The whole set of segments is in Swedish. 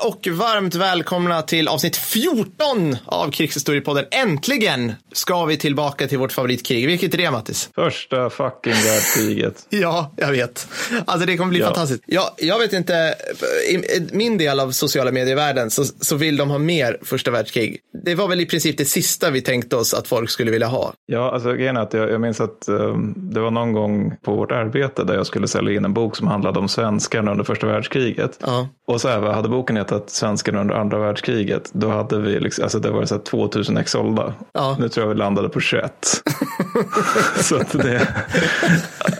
och varmt välkomna till avsnitt 14 av Krigshistoriepodden. Äntligen ska vi tillbaka till vårt favoritkrig. Vilket är det, Mattis? Första fucking världskriget. Ja, jag vet. Alltså det kommer bli Ja. fantastiskt. Jag, jag vet inte, i min del av sociala medievärlden så, så vill de ha mer första världskrig. Det var väl i princip det sista vi tänkte oss att folk skulle vilja ha. Ja, alltså grejen är att jag, jag minns att um, det var någon gång på vårt arbete där jag skulle sälja in en bok som handlade om svenskarna under första världskriget. Ja. Och så här, vad hade boken hetat Svenskarna under andra världskriget, då hade vi, liksom, alltså det var så här 2000 ex sålda. Ja. Nu tror jag vi landade på 21. så att det,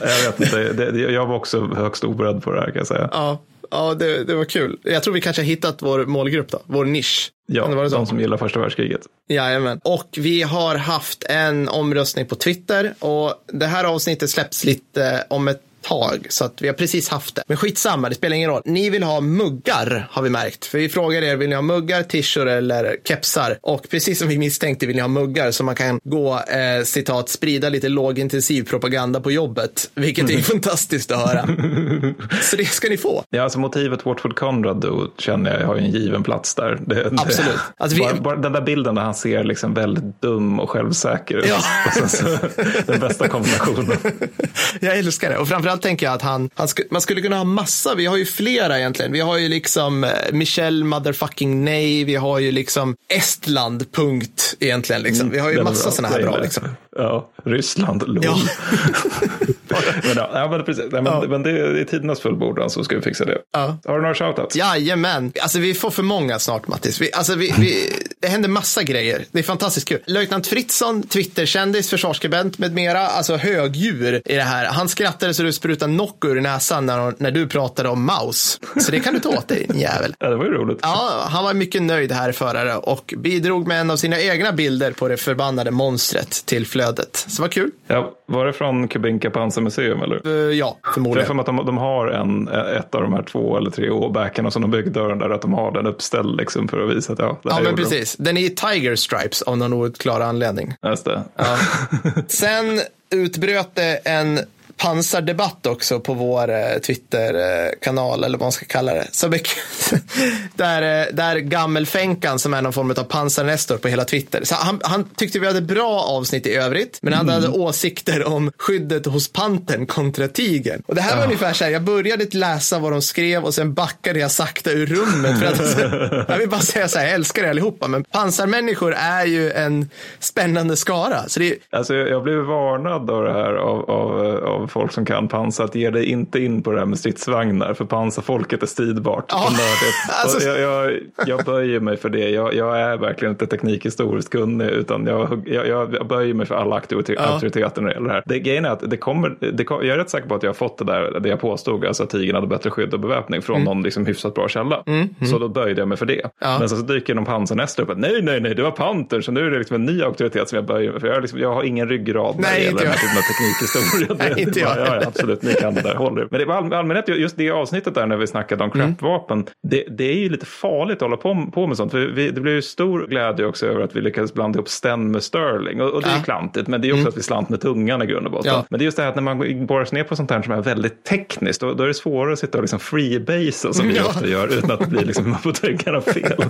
jag vet inte, det, det, jag var också högst oberedd på det här kan jag säga. Ja, ja det, det var kul. Jag tror vi kanske har hittat vår målgrupp då, vår nisch. Ja, det så? de som gillar första världskriget. Jajamän. Och vi har haft en omröstning på Twitter och det här avsnittet släpps lite om ett tag så att vi har precis haft det. Men skitsamma, det spelar ingen roll. Ni vill ha muggar har vi märkt. För vi frågar er, vill ni ha muggar, t-shirts eller kepsar? Och precis som vi misstänkte vill ni ha muggar så man kan gå, eh, citat, sprida lite lågintensiv propaganda på jobbet. Vilket är fantastiskt att höra. så det ska ni få. Ja, alltså motivet Watford Conrad då känner jag har ju en given plats där. Det, det- Absolut. Alltså vi- bara, bara den där bilden där han ser liksom väldigt dum och självsäker ut. Ja. Den bästa kombinationen. Jag älskar det. Och framförallt tänker jag att han, han sku, man skulle kunna ha massa. Vi har ju flera egentligen. Vi har ju liksom eh, Michel motherfucking nej. Vi har ju liksom Estland, punkt egentligen. Liksom. Vi har ju massa sådana här bra. Liksom. Ja, Ryssland, lol. Ja. men, ja, ja, men precis. Nej, men, Ja. men det är tidernas fullbordan så ska vi fixa det. Ja. Har du några shoutouts? Jajamän. Alltså vi får för många snart Mattis. Vi, alltså, vi, vi, det händer massa grejer. Det är fantastiskt kul. Löjtnant Fritzson, Twitterkändis, försvarsskribent med mera, alltså högdjur i det här. Han skrattade så du sprutade knock ur näsan när, när du pratade om Maus. Så det kan du ta åt dig, din jävel. Ja, det var ju roligt. Ja, han var mycket nöjd här förare och bidrog med en av sina egna bilder på det förbannade monstret till flödet. Så vad kul. Ja, var det från Kubinka pansarmuseum eller? Uh, ja, förmodligen. för att de, de har en, ett av de här två eller tre åbäckarna som de byggde där, att de har den uppställd liksom för att visa att ja, det Ja, här men gjorde de. precis. Den är i Tiger Stripes av någon outklar anledning. Just det. Sen utbröt det en pansardebatt också på vår eh, Twitter-kanal, eller vad man ska kalla det. Så där, eh, där Gammelfänkan, som är någon form av pansarnestor på hela Twitter, så han, han tyckte vi hade bra avsnitt i övrigt, men han hade åsikter om skyddet hos pantern kontra tigern. Och det här var ungefär så här, jag började läsa vad de skrev och sen backade jag sakta ur rummet. För att, jag vill bara säga så här, jag älskar er allihopa, men pansarmänniskor är ju en spännande skara. Så det är, Alltså, jag jag blev varnad av det här av, av, av folk som kan pansar att ge dig inte in på det här med stridsvagnar för pansarfolket är stridbart och nördigt. alltså- jag, jag, jag böjer mig för det. Jag, jag är verkligen inte teknikhistoriskt kunnig utan jag, jag, böjer mig för alla Ja. auktoriteter när det gäller det här. Det, grejen är att det kommer, det jag är rätt säker på att jag har fått det där, det jag påstod, alltså att tigern hade bättre skydd och beväpning från någon liksom hyfsat bra källa. Så då böjde jag mig för det. Mm, Ja. Men så, så dyker någon pansarnäster upp att nej, nej, nej, det var panter, så nu är det liksom en ny auktoritet som jag böjer mig för. Jag har, liksom, jag har ingen ryggrad när det gäller den här typen av teknikhistoria. Nej, inte jag ja, ja, absolut, ni kan det där, håller Men det var all, allmänhet, just det avsnittet där när vi snackade om Mm. crapvapen, det, det är ju lite farligt att hålla på, på med sånt. För vi, det blev ju stor glädje också över att vi lyckades blanda ihop Sten med Sterling. Och, och det är Ja. ju klantigt, men det är också att vi slant med tungan i grund och botten. Ja. Men det är just det här att när man borrar sig ner på sånt här som är väldigt tekniskt, då, då är det svårare att sitta och liksom freebasea som vi Ja. ofta gör utan att det blir liksom, man får tänka något fel.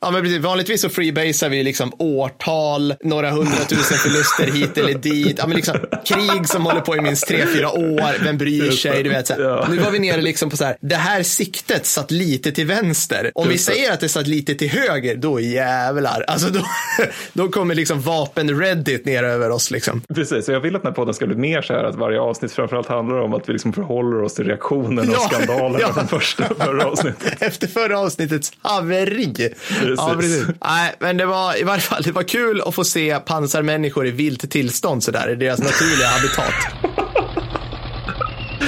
Ja, men precis. Vanligtvis så freebasar vi liksom årtal, några hundratusen förluster hit eller dit. Ja, men liksom, krig som håller på i minst tre, fyra år. Vem bryr sig? Du vet, så. Ja. Nu var vi nere liksom på så här, det här siktet satt lite till vänster. Om vi säger att det satt lite till höger, då jävlar. Alltså då, då kommer liksom vapen-reddit ner över oss liksom. Precis, så jag vill att den här podden ska bli mer så här att varje avsnitt framförallt handlar om att vi liksom förhåller oss till reaktionen och Ja, skandalen ja. från första förra avsnittet. Efter förra avsnittets haveri. Ja, precis. Nej, men det var i varje fall, det var kul att få se pansarmänniskor i vilt tillstånd sådär, i deras naturliga habitat.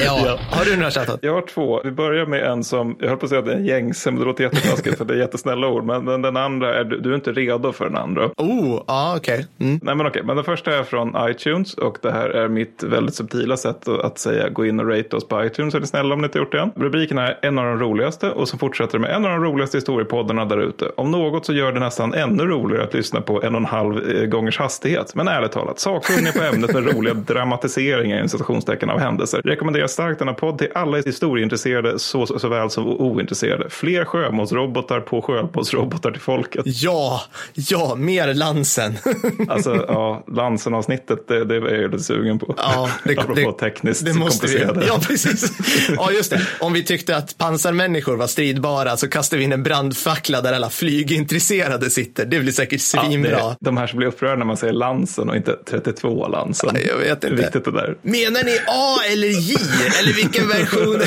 Ja, har du några chattat? Jag har två. Vi börjar med en som, jag höll på att säga att det är en gängse, men det låter jättetaskigt för det är jättesnälla ord. Men, men den andra, är, du, du är inte redo för den andra. Oh, ja, okej. Mm. Nej men okej, men den första är från iTunes och det här är mitt väldigt subtila sätt att, säga gå in och rate oss på iTunes är ni snälla om ni inte gjort det än. Rubriken är en av de roligaste och så fortsätter det med en av de roligaste historiepoddarna där ute. Om något så gör det nästan ännu roligare att lyssna på en och en halv eh, gångers hastighet. Men ärligt talat, sakkunniga på ämnet med roliga dramatiseringar i citationstecken av händelser. Rekommenderas rekommenderar starkt denna podd till alla historieintresserade så, så, såväl som ointresserade. Fler sjömålsrobotar på sjömålsrobotar till folket. Ja, ja, mer Lansen. Alltså, ja, Lansen-avsnittet, det, det är jag lite sugen på. Ja, det, Apropå det, tekniskt det måste vi. komplicerade. Ja, precis. Ja, just det. Om vi tyckte att pansarmänniskor var stridbara så kastar vi in en brandfackla där alla flygintresserade sitter. Det blir säkert Ja, svinbra. det, de här som blir upprörda när man säger Lansen och inte 32 Lansen. Ja, jag vet inte. viktigt det där. Menar ni A eller J? Eller vilken version?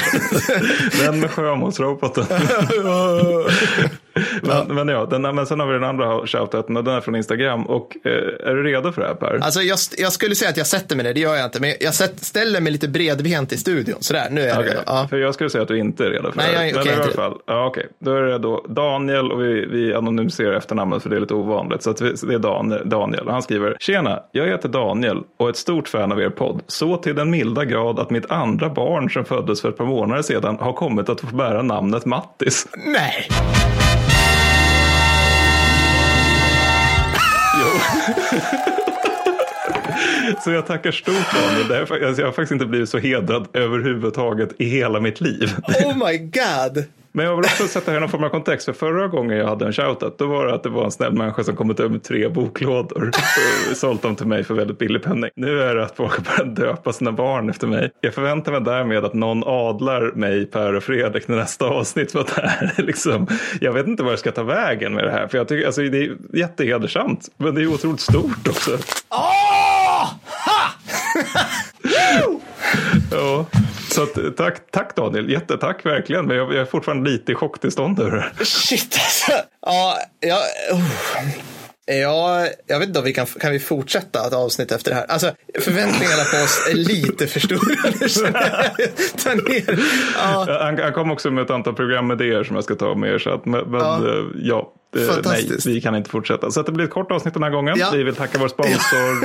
Den med sjömålsroboten. men, men ja, den, men sen har vi den andra shoutouten och den är från Instagram. Och eh, är du redo för det här Per? Alltså jag, jag skulle säga att jag sätter mig ner, det gör jag inte. Men jag sätt, ställer mig lite bredbent i studion. Sådär, nu är jag Okej, redo. Ja. För jag skulle säga att du inte är redo för Nej, det här. jag är- Men i alla fall, ja, okej. Då är det då Daniel och vi, vi anonymiserar efternamnet för det är lite ovanligt. Så vi, det är Dan, Daniel. Och han skriver, tjena, jag heter Daniel och är ett stort fan av er podd. Så till den milda grad att mitt andra barn som föddes för ett par månader sedan har kommit att få bära namnet Mattis. Nej! Så jag tackar stort Daniel. Det är, alltså, jag har faktiskt inte blivit så hedrad överhuvudtaget i hela mitt liv. Oh my god! Men jag vill också sätta här någon form av kontext. För förra gången jag hade en shoutout, då var det att det var en snäll människa som kommit över med tre boklådor och sålt dem till mig för väldigt billig penning. Nu är det att folk har börjat döpa sina barn efter mig. Jag förväntar mig därmed att någon adlar mig, Per och Fredrik nästa avsnitt. För att det här är liksom, jag vet inte var jag ska ta vägen med det här. För jag tycker, alltså, det är jättehedersamt, men det är otroligt stort också. Åh! Ha! Ja. Så att, tack, tack Daniel, jättetack verkligen. Men jag, jag är fortfarande lite i chocktillstånd över det. Shit alltså. Ja, ja, oh. ja, jag vet inte om vi kan, kan vi fortsätta ett avsnitt efter det här. Alltså förväntningarna på oss är lite för stora. jag. Ja, Han, han kom också med ett antal programidéer som jag ska ta med er. Så att, men, men Ja. ja, ja eh, nej, vi kan inte fortsätta. Så att det blir ett kort avsnitt den här gången. Ja. Vi vill tacka vår sponsor.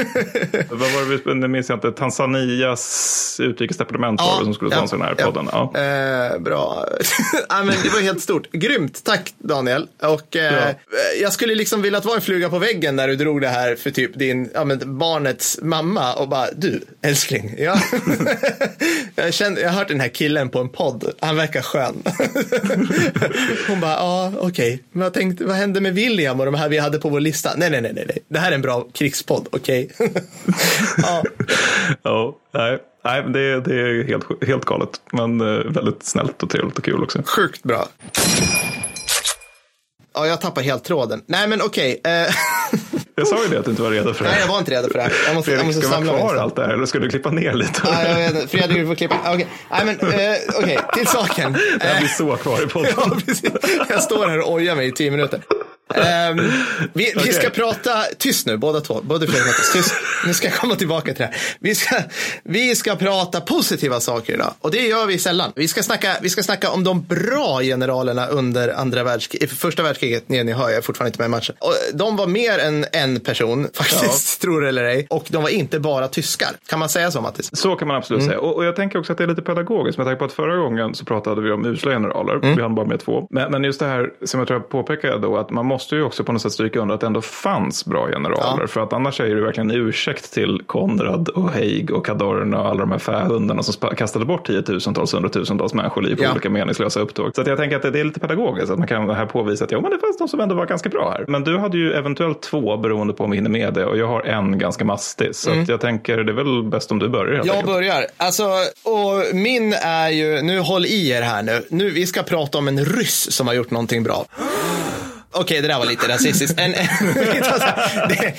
Vad var det nu minns jag inte, Tanzanias utrikesdepartement var det som skulle sponsra den här podden. Ja. Eh, bra. ja, men det var helt stort. Grymt. Tack Daniel. Och, eh, Ja. Jag skulle liksom vilja vara en fluga på väggen när du drog det här för typ din, ja, men barnets mamma och bara du älskling. Ja. jag, känner, jag har hört den här killen på en podd. Han verkar skön. Hon bara, ja okej. Men jag tänkte, vad hände med William och de här vi hade på vår lista? Nej, nej, nej, nej. Det här är en bra krigspodd, okej? ja. Ja, nej, nej men det, det är helt, helt galet. Men eh, väldigt snällt och trevligt och kul också. Sjukt bra. Ja, jag tappar helt tråden. Nej, men okej. Eh, Jag sa ju det att du inte var redo för det. nej, jag var inte redo för det här. Jag måste, jag Fredrik, måste ska samla mig. kvar nästan. allt det här eller ska du klippa ner lite? Ja, jag vet inte. Fredrik, du får klippa. Okej, nej, men eh, okej, till saken. Det här Eh, blir så kvar i podden. Ja, precis. Jag står här och ojar mig i tio minuter. Ehm, vi, vi ska prata, tyst nu båda två, både Fredrik och tyst. Nu ska jag komma tillbaka till det här. Vi ska, vi ska prata positiva saker idag och det gör vi sällan. Vi ska snacka, vi ska snacka om de bra generalerna under andra världskriget, första världskriget, ni, ni hör jag är fortfarande inte med i matchen. Och de var mer än en person faktiskt, tror det eller ej. Och de var inte bara tyskar. Kan man säga så Mattis? Så kan man absolut Mm. säga. Och, och jag tänker också att det är lite pedagogiskt med tanke på att förra gången så pratade vi om usla generaler. Mm. Vi hann bara med två. Men, men just det här som jag tror jag påpekade då att man måste ju också på något sätt stryka under att det ändå fanns bra generaler. Ja. För att annars är det verkligen en ursäkt till Konrad och Haig och Cadorna och alla de här fähundarna som kastade bort tiotusentals, hundratusentals människoliv på Ja. olika meningslösa upptåg. Så jag tänker att det, är lite pedagogiskt att man kan här påvisa att ja, men det fanns de som ändå var ganska bra här. Men du hade ju eventuellt två beroende på om vi hinner med det och jag har en ganska mastig. Så att jag tänker det är väl bäst om du börjar. Mm. Jag enkelt. börjar. Alltså, och min är ju, nu håll i er här nu. nu. Vi ska prata om en ryss som har gjort någonting bra. Okej, det där var lite rasistiskt. En, det,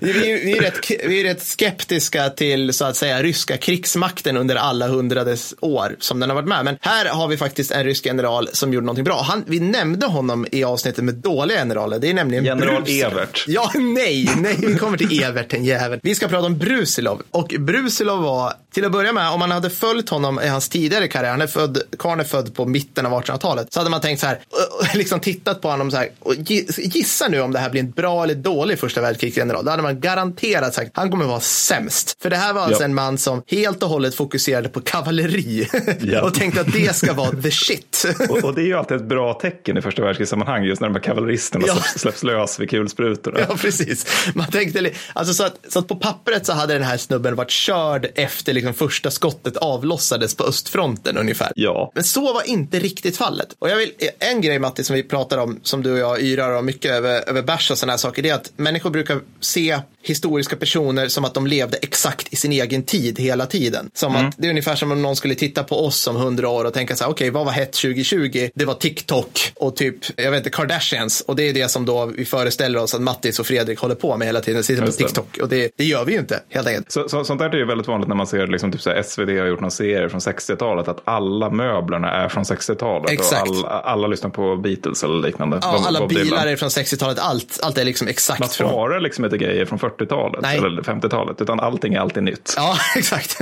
vi, vi, är rätt, vi är rätt skeptiska till så att säga ryska krigsmakten under alla hundrades år som den har varit med. Men här har vi faktiskt en rysk general som gjorde någonting bra. Han, vi nämnde honom i avsnittet med dåliga generaler. Det är nämligen General Brusilov. Evert. Ja, nej, nej, vi kommer till Evert, den jävel. Vi ska prata om Brusilov. Och Brusilov var, till att börja med, om man hade följt honom i hans tidigare karriär, han är född, karln är född på mitten av 1800-talet, så hade man tänkt så här, liksom tittat på honom så här, och gi- gissa nu om det här blir en bra eller dålig första världskrigsgeneral. Då hade man garanterat sagt, han kommer vara sämst. För det här var alltså Ja. en man som helt och hållet fokuserade på kavalleri Ja. och tänkte att det ska vara the shit. Och, och det är ju alltid ett bra tecken i första världskrigssammanhang, just när de här kavalleristerna Ja. släpps, släpps lös vid kulsprutorna. Ja, precis. Man tänkte, alltså så att, så att på pappret så hade den här snubben varit körd efter liksom första skottet avlossades på östfronten ungefär. Ja. Men så var inte riktigt fallet. Och jag vill, en grej Matti som vi pratar om, som du och jag yrar om mycket över, över bärs och sådana här saker, det är att människor brukar se historiska personer som att de levde exakt i sin egen tid hela tiden. Som att det är ungefär som om någon skulle titta på oss om hundra år och tänka så här, okej, vad var hett 2020? Det var TikTok och typ, jag vet inte, Kardashians. Och det är det som då vi föreställer oss att Mattis och Fredrik håller på med hela tiden, sitter på. TikTok. Och det, det gör vi ju inte, helt enkelt. Så, så, sånt där är ju väldigt vanligt när man ser liksom, typ, så här, SvD har gjort någon serie från 60-talet. Att alla möblerna är från 60-talet. Exakt. Och alla, alla lyssnar på Beatles eller liknande. Ja, Bob- alla Bob bilar är från 60-talet, allt, allt är liksom exakt Man från... sparar liksom inte grejer från 40-talet Nej. eller 50-talet. Utan allting är alltid nytt. Ja, exakt.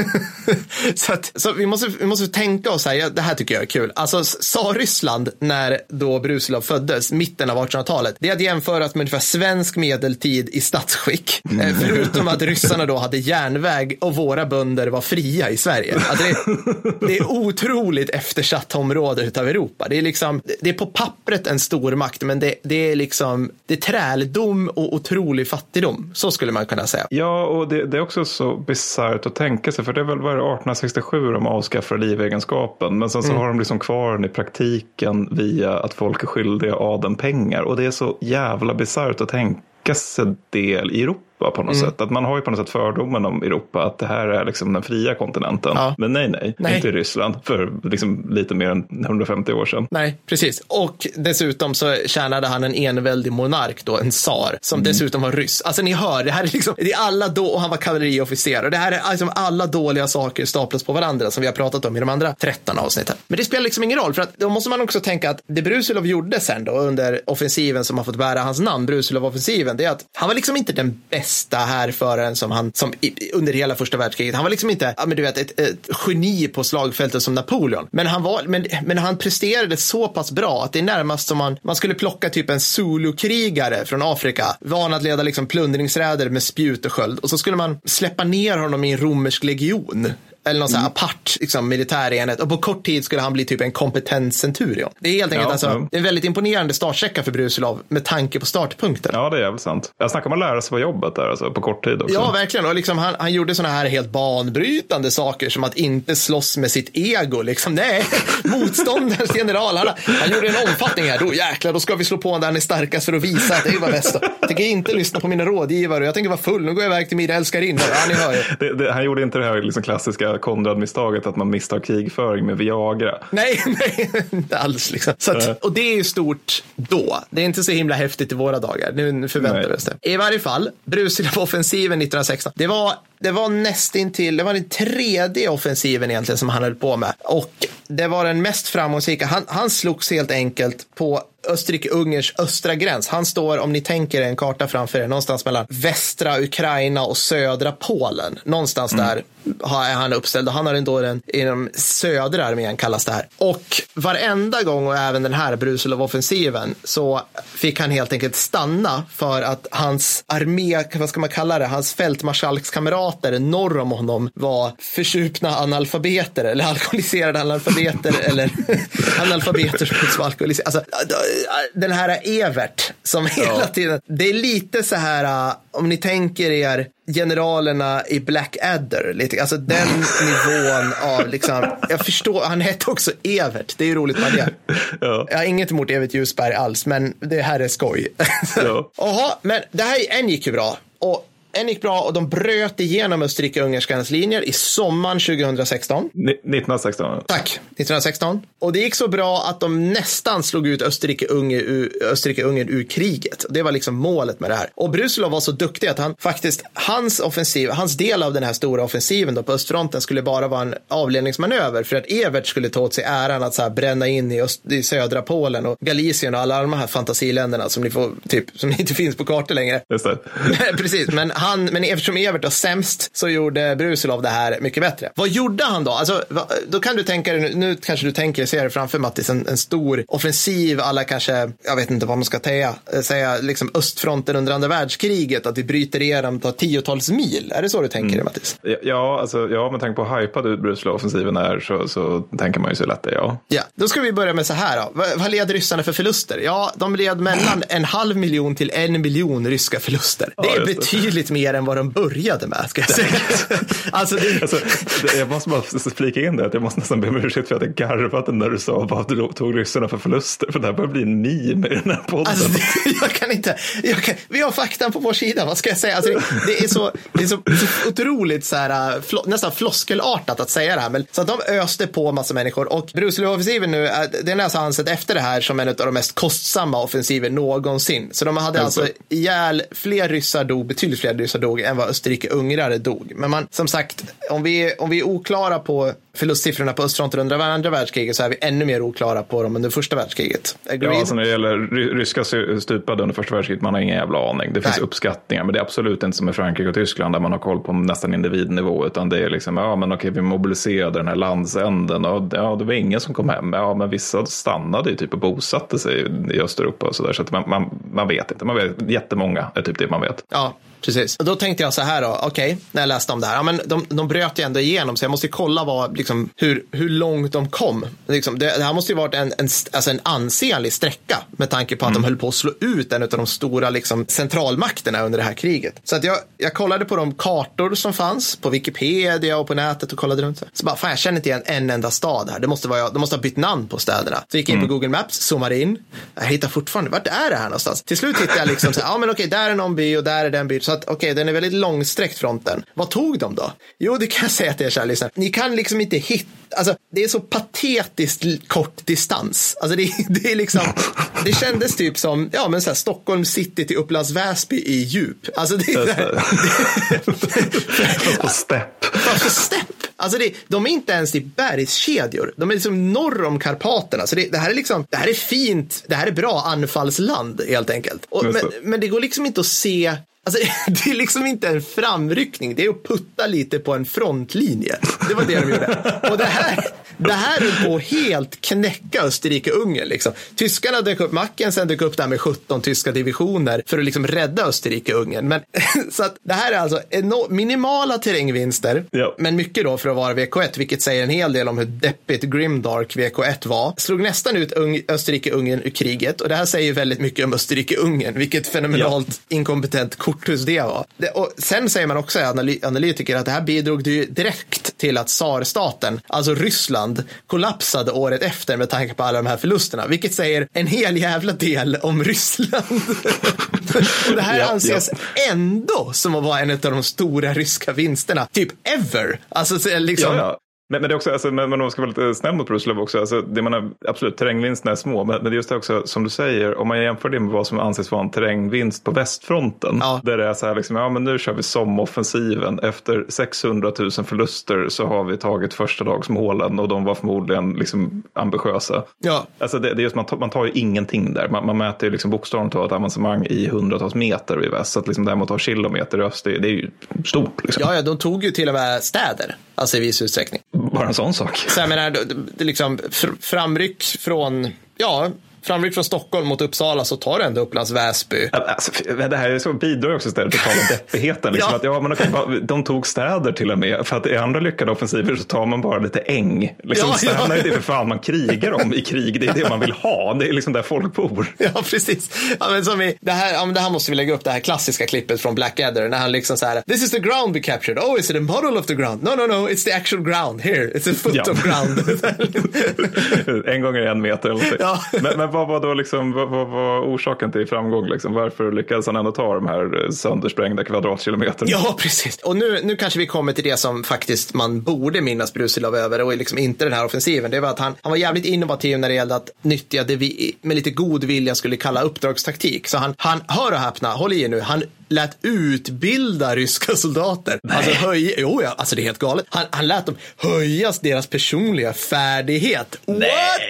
så att, så vi, måste, vi måste tänka oss här, ja, det här tycker jag är kul. Alltså, sa Ryssland när då Brusilov föddes, mitten av 1800-talet, det är att jämföras med ungefär svensk medeltid i statsskick. Eh, Förutom att ryssarna då hade järnväg och våra bönder var fria i Sverige. Alltså, det, är- det är otroligt eftersatt område utav Europa. Det är liksom, det är på pappret en stor makt, men det, det är liksom, det är träldom och otrolig fattigdom. Så skulle man kunna säga. Ja, och det, det är också så bisarrt att tänka sig. För det är väl var det 1867 de avskaffar livegenskapen. Men sen så Mm. har de liksom kvar den i praktiken via att folk är skyldiga adeln pengar. Och det är så jävla bisarrt att tänka sig det i Europa på något Mm. sätt. Att man har ju på något sätt fördomen om Europa. Att det här är liksom den fria kontinenten. Ja. Men nej, nej, Nej. Inte i Ryssland. För liksom lite mer än 150 år sedan. Nej, precis. Och dessutom så tjänade han en enväldig monark då, en tsar, som dessutom var ryss. Alltså ni hör, det här är liksom, det är alla då, och han var kavalleriofficer. Och det här är liksom alla dåliga saker staplas på varandra som vi har pratat om i de andra 13 avsnitten. Men det spelar liksom ingen roll, för att då måste man också tänka att det Brusilov gjorde sen då under offensiven som har fått bära hans namn, Brusilov-offensiven, det är att han var liksom inte den bästa härföraren som han, som i, under hela första världskriget. Han var liksom inte, ja men du vet, ett, ett geni på slagfältet som Napoleon. Men han var, men, men han presterade så pass bra att det är närmast som man, man skulle plocka typ en solokrigare från Afrika, van att leda liksom plundringsräder med spjut och sköld. Och så skulle man släppa ner honom i en romersk legion. Eller någon här apart liksom, militär enhet. Och på kort tid skulle han bli typ en kompetent centurion. Det är helt enkelt Ja, alltså, är en väldigt imponerande startsträcka för Brusilov med tanke på startpunkten. Ja, det är jävligt sant. Jag snackar om att lära sig på jobbet där alltså, på kort tid också. Ja, verkligen. Och liksom, han, han gjorde sådana här helt banbrytande saker som att inte slåss med sitt ego. Liksom, nej, motståndarens general. Han, han gjorde en omfattning här. Då jäklar, då ska vi slå på honom där han är starkast för att visa att det är vad bäst. Jag tänker inte lyssna på mina rådgivare. Jag tänker vara full. Nu går jag iväg till mina älskarinnor. Ja, ni hör ju. Det, det, han gjorde inte det här liksom klassiska Konrad-misstaget att man misstar krigföring med Viagra. Nej, nej, inte alls. Liksom. Att, och det är ju stort då. Det är inte så himla häftigt i våra dagar. Nu förväntar Nej. vi oss det. I varje fall, Brusilov-offensiven 1916. Det var, det var nästintill, det var den tredje offensiven egentligen som han höll på med. Och det var den mest framgångsrika. Han, han slogs helt enkelt på Österrike-Ungerns östra gräns. Han står, om ni tänker er en karta framför er, någonstans mellan västra Ukraina och södra Polen. Någonstans där har- är han uppställd och han har ändå den inom södra armén kallas det här. Och varenda gång och även den här Brusilov-offensiven så fick han helt enkelt stanna för att hans armé, vad ska man kalla det, hans fältmarskalkskamrater norr om honom var försupna analfabeter eller alkoholiserade analfabeter eller analfabeter som var alkoholiserade. Alltså, den här Evert som hela tiden, det är lite så här, uh, om ni tänker er generalerna i Blackadder, lite, alltså den nivån av liksom, jag förstår, han hette också Evert, det är ju roligt med det. Ja. Jag har inget emot Evert Ljusberg alls, men det här är skoj. Ja. Jaha, men det här, en gick ju bra. Och en gick bra och de bröt igenom Österrike-Ungerskans linjer i sommaren 2016. Ni- 1916. Tack, 1916. Och det gick så bra att de nästan slog ut Österrike-Ungern ur, Österrike-Ungern ur kriget. Det var liksom målet med det här. Och Brusilov var så duktig att han faktiskt, hans offensiv, hans del av den här stora offensiven då på östfronten skulle bara vara en avledningsmanöver för att Evert skulle ta åt sig äran att så här bränna in i, öst, i södra Polen och Galicien och alla de här fantasiländerna som ni får, typ, som inte finns på kartor längre. Just det. Precis, men, han, men eftersom Evert var sämst så gjorde Brusilov det här mycket bättre. Vad gjorde han då? Alltså, då kan du tänka dig, nu, kanske du tänker, ser det framför Mattis, en, en stor offensiv, alla kanske, jag vet inte vad man ska säga, eh, säga liksom östfronten under andra världskriget, att vi bryter igenom, tar tiotals mil. Är det så du tänker dig Mattis? Ja, Ja, alltså, ja, med tanke på hur hypad Brusilov-offensiven är så, så tänker man ju så lätt det, ja. Ja, då ska vi börja med så här då. Vad, vad led ryssarna för förluster? Ja, de led mellan en halv miljon till en miljon ryska förluster. Det Ja, är just det. Betydligt mer än vad de började med, ska jag säga. alltså, det... alltså, jag måste bara flika in det, att jag måste nästan be om ursäkt för att jag garvade när du sa att du tog ryssarna för förluster, för det här börjar bli en meme i den här podden. Alltså, det, jag kan inte, jag kan, vi har faktan på vår sida, vad ska jag säga? Alltså, det, det, är så, det är så, så otroligt så här, äh, fl, nästan floskelartat att säga det här, men så att de öste på massa människor och Bruselöv-offensiven nu, äh, den är alltså ansett efter det här som en av de mest kostsamma offensiver någonsin. Så de hade alltså ihjäl, fler ryssar dog, betydligt fler ryssar dog än vad Österrike-ungrare dog. Men man, som sagt, om vi, om vi är oklara på förlustsiffrorna på östfronten under andra världskriget så är vi ännu mer oklara på dem under första världskriget. Agreed? Ja, alltså när det gäller ryska stupade under första världskriget, man har ingen jävla aning. Det finns Nej. uppskattningar, men det är absolut inte som i Frankrike och Tyskland där man har koll på nästan individnivå, utan det är liksom, ja men okej, vi mobiliserade den här landsänden och ja, det var ingen som kom hem. Ja, men vissa stannade ju typ och bosatte sig i Östeuropa och så där, så att man, man, man vet inte. Man vet, jättemånga är typ det man vet. Ja, Precis. Och då tänkte jag så här då, okej, okay, när jag läste om det här, ja, men de, de bröt ju ändå igenom så jag måste kolla vad, liksom, hur, hur långt de kom. Liksom, det, det, här måste ju varit en, en, alltså en ansenlig sträcka med tanke på att mm. de höll på att slå ut en av de stora liksom, centralmakterna under det här kriget. Så att jag, jag kollade på de kartor som fanns på Wikipedia och på nätet och kollade runt. Så bara, fan jag känner inte igen en enda stad här. Det måste, vara, de måste ha bytt namn på städerna. Så gick jag in mm. på Google Maps, zoomade in. Jag hittar fortfarande, vart är det här någonstans? Till slut hittade jag liksom, så här, ja men okej, där är någon by och där är den by. Så att okej, okay, den är väldigt långsträckt fronten. Vad tog de då? Jo, det kan jag säga till er kära lyssnare. Ni kan liksom inte hitta, alltså det är så patetiskt kort distans. Alltså det, det är liksom, det kändes typ som, ja men så här, Stockholm city till Upplands Väsby i djup. Alltså det är... Fast på stepp. Fast på stepp. Alltså det, de är inte ens i bergskedjor. De är liksom norr om Karpaterna. Så det, det, här är liksom, det här är fint, det här är bra anfallsland helt enkelt. Och, men, men det går liksom inte att se Alltså, det är liksom inte en framryckning, det är att putta lite på en frontlinje. Det var det de gjorde. Och det här, det här är på att helt knäcka Österrike-Ungern. Liksom. Tyskarna dök upp, Mackensen dök upp där med 17 tyska divisioner för att liksom rädda Österrike-Ungern. Men, så att det här är alltså minimala terrängvinster, ja. men mycket då för att vara VK1, vilket säger en hel del om hur deppigt grimdark VK1 var. Slog nästan ut Österrike-Ungern ur kriget och det här säger väldigt mycket om Österrike-Ungern, vilket fenomenalt ja. inkompetent korthus det var. Och sen säger man också, analy analytiker, att det här bidrog direkt till att tsarstaten, alltså Ryssland, Ryssland kollapsade året efter med tanke på alla de här förlusterna, vilket säger en hel jävla del om Ryssland. och det här ja, anses ja. ändå som att vara en av de stora ryska vinsterna, typ ever. Alltså liksom, ja, men, men det är också, alltså, men, men man ska vara lite snäll mot Bruce också. Alltså, det man har, absolut, terrängvinsterna är små, men, men just det också som du säger, om man jämför det med vad som anses vara en terrängvinst på västfronten. Ja. Där det är så här, liksom, ja men nu kör vi somoffensiven. Efter 600 000 förluster så har vi tagit första dagsmålen och de var förmodligen liksom ambitiösa. Ja. Alltså det, det är just, man, tar, man tar ju ingenting där. Man, man mäter ju liksom bokstavligt talat avancemang i hundratals meter i väst. Så att liksom att ta kilometer i öst, det, det är ju stort. Liksom. Ja, ja, de tog ju till och med städer, alltså i viss utsträckning. Bara en sån sak. Så jag menar, det, liksom framryck från, ja, framryck från Stockholm mot Uppsala så tar du ändå Upplands Väsby. Alltså, det här så bidrar också till totala deppigheten. Liksom, ja. Att, ja, men de tog städer till och med. För att i andra lyckade offensiver så tar man bara lite äng. Liksom, ja, städerna ja. är det för fan man krigar om i krig. Det är det man vill ha. Det är liksom där folk bor. Ja, precis. Ja, men som i, det, här, ja, men det här måste vi lägga upp, det här klassiska klippet från Blackadder. När han liksom så här, this is the ground we captured. Oh, is it a model of the ground? No, no, no, it's the actual ground. Here, it's a foot of ground. en gånger en meter eller ja. men, men vad var då liksom, vad, vad var orsaken till framgång? Liksom? Varför lyckades han ändå ta de här eh, söndersprängda kvadratkilometerna? Ja, precis. Och nu, nu kanske vi kommer till det som faktiskt man borde minnas Brusilov över och liksom inte den här offensiven. Det var att han, han var jävligt innovativ när det gällde att nyttja det vi med lite god vilja skulle kalla uppdragstaktik. Så han, han hör och häpna, håll i er nu, han lät utbilda ryska soldater. Nej. Alltså höja, jo ja, alltså det är helt galet. Han, han lät dem höja deras personliga färdighet. Nej.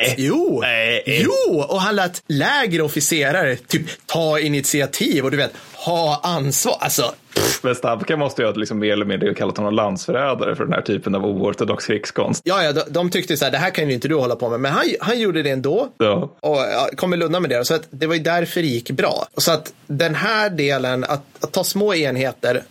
What? Jo, Nej. jo, och han lät lägre officerare typ ta initiativ och du vet, ha ansvar. Alltså, men Stabka måste ju ha liksom mer eller mindre kallat honom landsförrädare för den här typen av oortodox krigskonst. Ja, ja, de, de tyckte så här, det här kan ju inte du hålla på med, men han, han gjorde det ändå. Ja. Och ja, kom väl undan med det. Så att det var ju därför det gick bra. Så att den här delen, att, att ta små enheter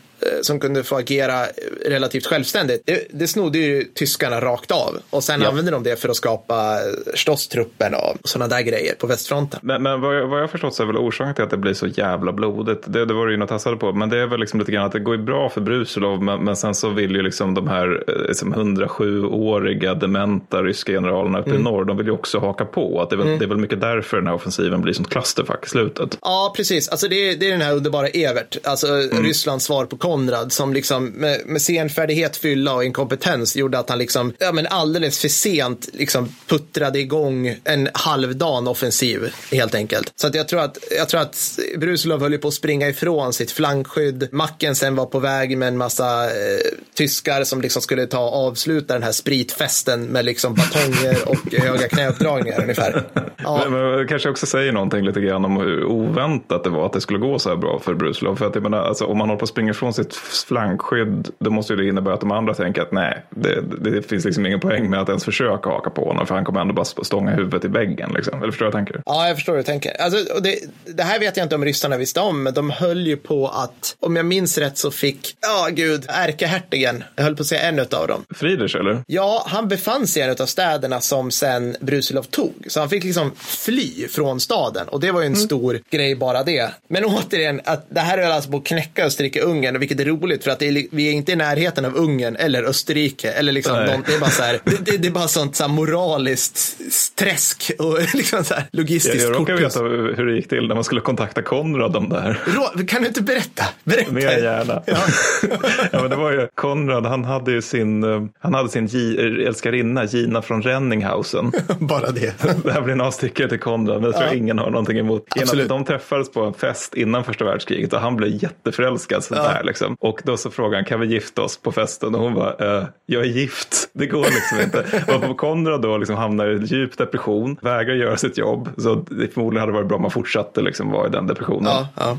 som kunde få agera relativt självständigt. Det, det snodde ju tyskarna rakt av och sen ja. använde de det för att skapa Stosstruppen och sådana där grejer på västfronten. Men, men vad, jag, vad jag förstått så är väl orsaken till att det blir så jävla blodigt. Det, det var det ju något tassade på, men det är väl liksom lite grann att det går ju bra för Brusilov, men, men sen så vill ju liksom de här liksom 107-åriga dementa ryska generalerna uppe mm. i norr, de vill ju också haka på. Att det, är väl, mm. det är väl mycket därför den här offensiven blir som clusterfuck i slutet. Ja, precis. Alltså det, är, det är den här underbara Evert, alltså mm. Rysslands svar på Konrad, som liksom med, med senfärdighet, fylla och inkompetens gjorde att han liksom, ja men alldeles för sent liksom puttrade igång en halvdan offensiv helt enkelt. Så att jag tror att, jag tror att Brusilov höll på att springa ifrån sitt flankskydd. Macken sen var på väg med en massa eh, tyskar som liksom skulle ta och avsluta den här spritfesten med liksom batonger och höga knäuppdragningar ungefär. Ja. Men, kanske också säger någonting lite grann om hur oväntat det var att det skulle gå så här bra för Brusilov. För att jag menar, alltså, om man håller på att springa ifrån sitt flankskydd, då måste ju det innebära att de andra tänker att nej, det, det finns liksom ingen poäng med att ens försöka haka på honom, för han kommer ändå bara stånga huvudet i väggen. Liksom. Eller förstår du vad jag tänker? Ja, jag förstår hur du tänker. Alltså, det, det, här vet jag inte om ryssarna visste om, men de höll ju på att, om jag minns rätt så fick, ja oh, gud, ärkehertigen, jag höll på att säga en av dem. Friedrich eller? Ja, han befann sig i en av städerna som sen Brusilov tog. Så han fick liksom fly från staden och det var ju en mm. stor grej bara det. Men återigen, att det här är alltså på att knäcka Österrike-Ungern, vilket är roligt för att är, vi är inte i närheten av Ungern eller Österrike eller liksom någon, det är bara så här, det, det, det, är bara sånt så här moraliskt träsk och liksom så här logistiskt Jag, jag råkar veta hur det gick till när man skulle kontakta Konrad om det här. Kan du inte berätta? Berätta. Mer gärna. Ja. ja, men det var ju Konrad, han hade ju sin, eh, han hade sin älskarinna Gina från Renninghausen. bara det. det här blir en avstickare till Konrad, men det tror jag ingen har någonting emot. Absolut. De träffades på en fest innan första världskriget och han blev jätteförälskad sådär ja. liksom. Och då så frågade han, kan vi gifta oss på festen? Och hon bara, äh, jag är gift, det går liksom inte. Och Konrad då liksom hamnar i djup depression, vägrar göra sitt jobb. Så det förmodligen hade varit bra om man fortsatte liksom vara i den depressionen. Ja, ja.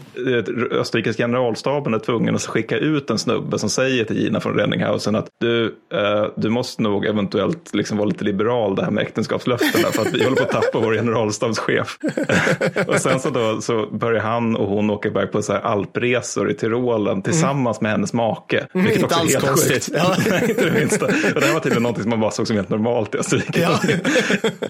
Österrikes generalstaben är tvungen att skicka ut en snubbe som säger till Gina från Renninghausen att du, eh, du måste nog eventuellt liksom vara lite liberal det här med äktenskapslöftena för att vi håller på att tappa vår generalstabschef. och sen så, då, så börjar han och hon åka iväg på så här alpresor i Tyrolen tillsammans mm. med hennes make. Mm, vilket också helt konstigt. Ja. inte det minsta. Och det här var tydligen någonting som man bara såg som helt normalt i Österrike. Ja.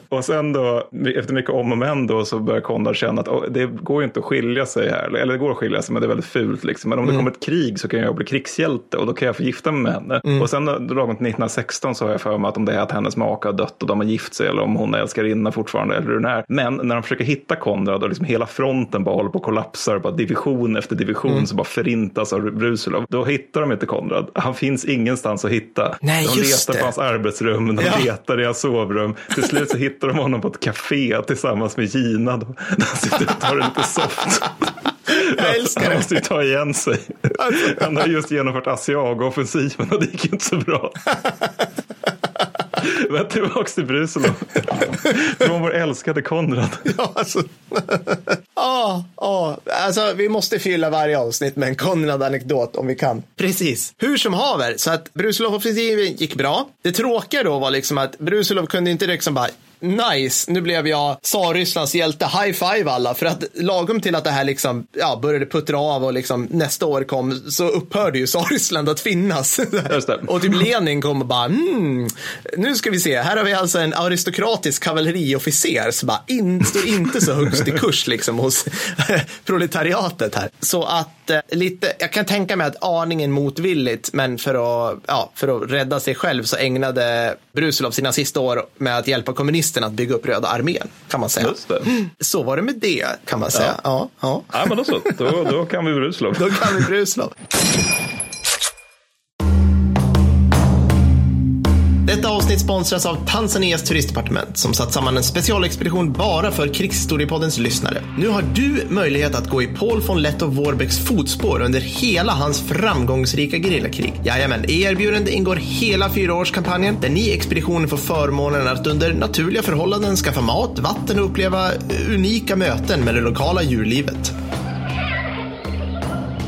och sen då, efter mycket om och men då, så börjar Konrad känna att oh, det går ju inte att skilja sig här. Eller det går att skilja sig, men det är väldigt fult. Liksom. Men om mm. det kommer ett krig så kan jag bli krigshjälte och då kan jag få gifta mig med henne. Mm. Och sen då, då 1916 så har jag för mig att om det är att hennes make har dött och de har gift sig eller om hon är älskarinna fortfarande hur den är. Men när de försöker hitta Konrad och liksom hela fronten bara håller på att kollapsa, bara division efter division mm. så bara förintas av Brusilov. Då hittar de inte Konrad. Han finns ingenstans att hitta. Nej, de letar på hans arbetsrum, de ja. letar i hans sovrum. Till slut så hittar de honom på ett café tillsammans med Gina. Då, han sitter och tar det lite soft. Jag älskar det. Han måste ju ta igen sig. Alltså. Han har just genomfört Asiago-offensiven och det gick inte så bra. Men tillbaks till Brusilov. Från vår älskade Konrad. Ja, alltså. ah, ah. alltså. Vi måste fylla varje avsnitt med en Konrad-anekdot om vi kan. Precis. Hur som haver, så att Brusilov-offensiven gick bra. Det tråkiga då var liksom att Brusilov kunde inte liksom bara nice, nu blev jag Tsar-Rysslands hjälte, high five alla. För att lagom till att det här liksom, ja, började puttra av och liksom nästa år kom så upphörde ju Tsar-Ryssland att finnas. och typ Lenin kom och bara, hmm, nu ska vi se, här har vi alltså en aristokratisk kavalleriofficer som bara in, står inte så högst i kurs liksom hos proletariatet här. Så att eh, lite, jag kan tänka mig att aningen motvilligt, men för att, ja, för att rädda sig själv så ägnade Brusilov sina sista år med att hjälpa kommunisterna att bygga upp Röda armén, kan man säga. Så var det med det, kan man säga. Ja, ja. ja. ja men då så. Då, då kan vi Brusilov. Då kan vi Brusilov. Avsnitt sponsras av Tanzanias turistdepartement som satt samman en specialexpedition bara för Krigshistoriepoddens lyssnare. Nu har du möjlighet att gå i Paul von Lettow Warbecks fotspår under hela hans framgångsrika gerillakrig. Jajamän, i erbjudandet ingår hela fyraårskampanjen där ni i expeditionen får förmånen att under naturliga förhållanden skaffa mat, vatten och uppleva eh, unika möten med det lokala djurlivet.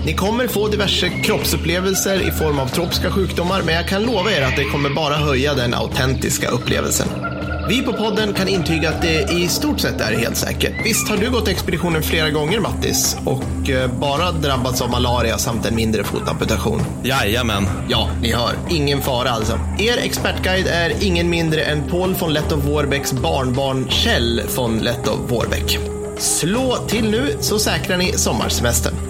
Ni kommer få diverse kroppsupplevelser i form av tropiska sjukdomar, men jag kan lova er att det kommer bara höja den autentiska upplevelsen. Vi på podden kan intyga att det i stort sett är helt säkert. Visst har du gått expeditionen flera gånger Mattis och eh, bara drabbats av malaria samt en mindre fotamputation? Jajamän. Ja, ni hör. Ingen fara alltså. Er expertguide är ingen mindre än Paul von Lettow Wårbecks barnbarn Kjell von Lettow Wårbeck. Slå till nu så säkrar ni sommarsemestern.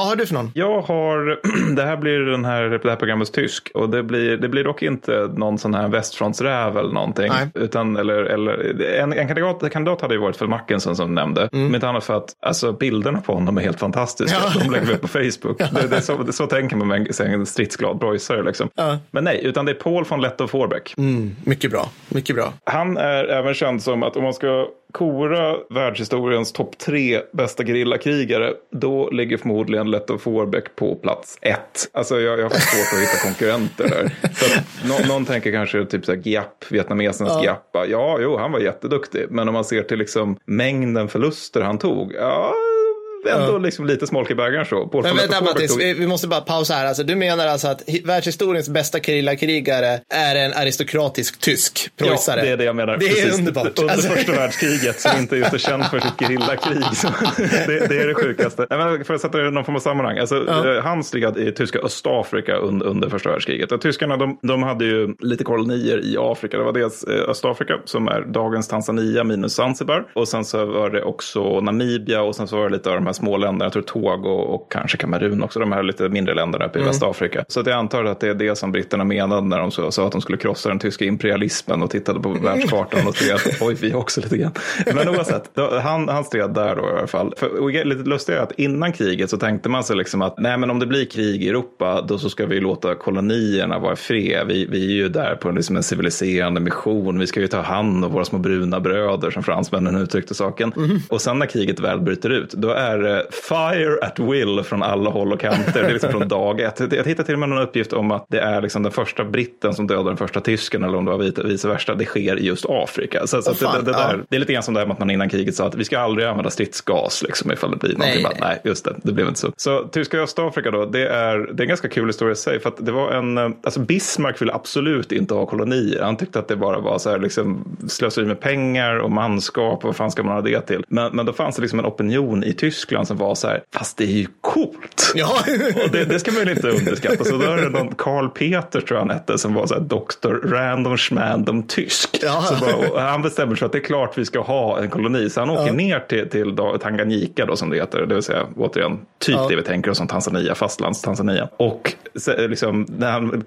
Vad har du för någon? Jag har, det här blir den här, det här programmets tysk och det blir, det blir dock inte någon sån här västfrontsräv eller någonting. Nej. Utan, eller, eller, en, en kandidat, kandidat hade ju varit Phil Mackinson som nämnde. Mm. Men inte annat för att alltså, bilderna på honom är helt fantastiska. Ja. De lägger vi upp på Facebook. Det, det, är så, det är så tänker man med en, en stridsglad preussare. Liksom. Ja. Men nej, utan det är Paul von Lettow Vorbeck. Mm, mycket bra. Mycket bra. Han är även känd som att om man ska kora världshistoriens topp tre bästa gerillakrigare, då ligger förmodligen Lettow Vorbeck på plats ett. Alltså jag, jag har svårt att hitta konkurrenter där. Nå, någon tänker kanske typ så här Giap, vietnamesernas Ja. Giap. Ja, jo, han var jätteduktig. Men om man ser till liksom mängden förluster han tog, ja, ändå liksom lite smolk i bägaren så. Paul Men vänta Mattis, vi, vi måste bara pausa här. Alltså, du menar alltså att hi- världshistoriens bästa gerillakrigare är en aristokratisk tysk preussare? Ja, det är det jag menar. Det är Precis. underbart. Under Alltså- första världskriget som inte just är känt för sitt gerillakrig. Det, det är det sjukaste. Nej, men för att sätta det i någon form av sammanhang. Alltså, eh, Han stred i tyska Östafrika under, under första världskriget. Och tyskarna de, de hade ju lite kolonier i Afrika. Det var dels eh, Östafrika som är dagens Tanzania minus Zanzibar. Och sen så var det också Namibia och sen så var det lite av de här små länderna. Jag tror Togo och kanske Kamerun också. De här lite mindre länderna uppe i Västafrika. Så att jag antar att det är det som britterna menade när de sa att de skulle krossa den tyska imperialismen och tittade på världskartan och stred. Oj, vi också lite grann. Men oavsett, då, han, han stred där då i alla fall. För, lite lustigt är att innan kriget så tänkte man sig liksom att nej, men om det blir krig i Europa, då så ska vi låta kolonierna vara fred. Vi, vi är ju där på liksom en civiliserande mission. Vi ska ju ta hand om våra små bruna bröder som fransmännen uttryckte saken. Och sen när kriget väl bryter ut, då är det fire at will från alla håll och kanter. Det är liksom från dag ett. Jag hittade till och med någon uppgift om att det är liksom den första britten som dödar den första tysken eller om det var vice- versa. Det sker i just Afrika. Så, så det, fan, det, det, där, ja. det är lite grann som det här med att man innan kriget sa att vi ska aldrig använda stridsgas liksom, ifall det blir någonting. Nej, nej, just det, det blev inte så. Så tyska Östafrika då, det är, det är en ganska kul historia i sig. För att det var en, eh, alltså Bismarck ville absolut inte ha kolonier. Han tyckte att det bara var så här, liksom, slöseri med pengar och manskap. Och vad fan ska man ha det till? Men, men då fanns det liksom en opinion i Tyskland som var så här, fast det är ju coolt. Ja. Och det, det ska man ju inte underskatta. Så då är det någon Karl Peter tror jag han hette som var så här doktor random schmandom tysk. Ja. Så bara, han bestämmer sig att det är klart vi ska ha en koloni. Så han åker ner till, till Tanganyika då som det heter. Det vill säga återigen typ Ja. det vi tänker oss som Tanzania, fastlands Tanzania. Och så, liksom, när han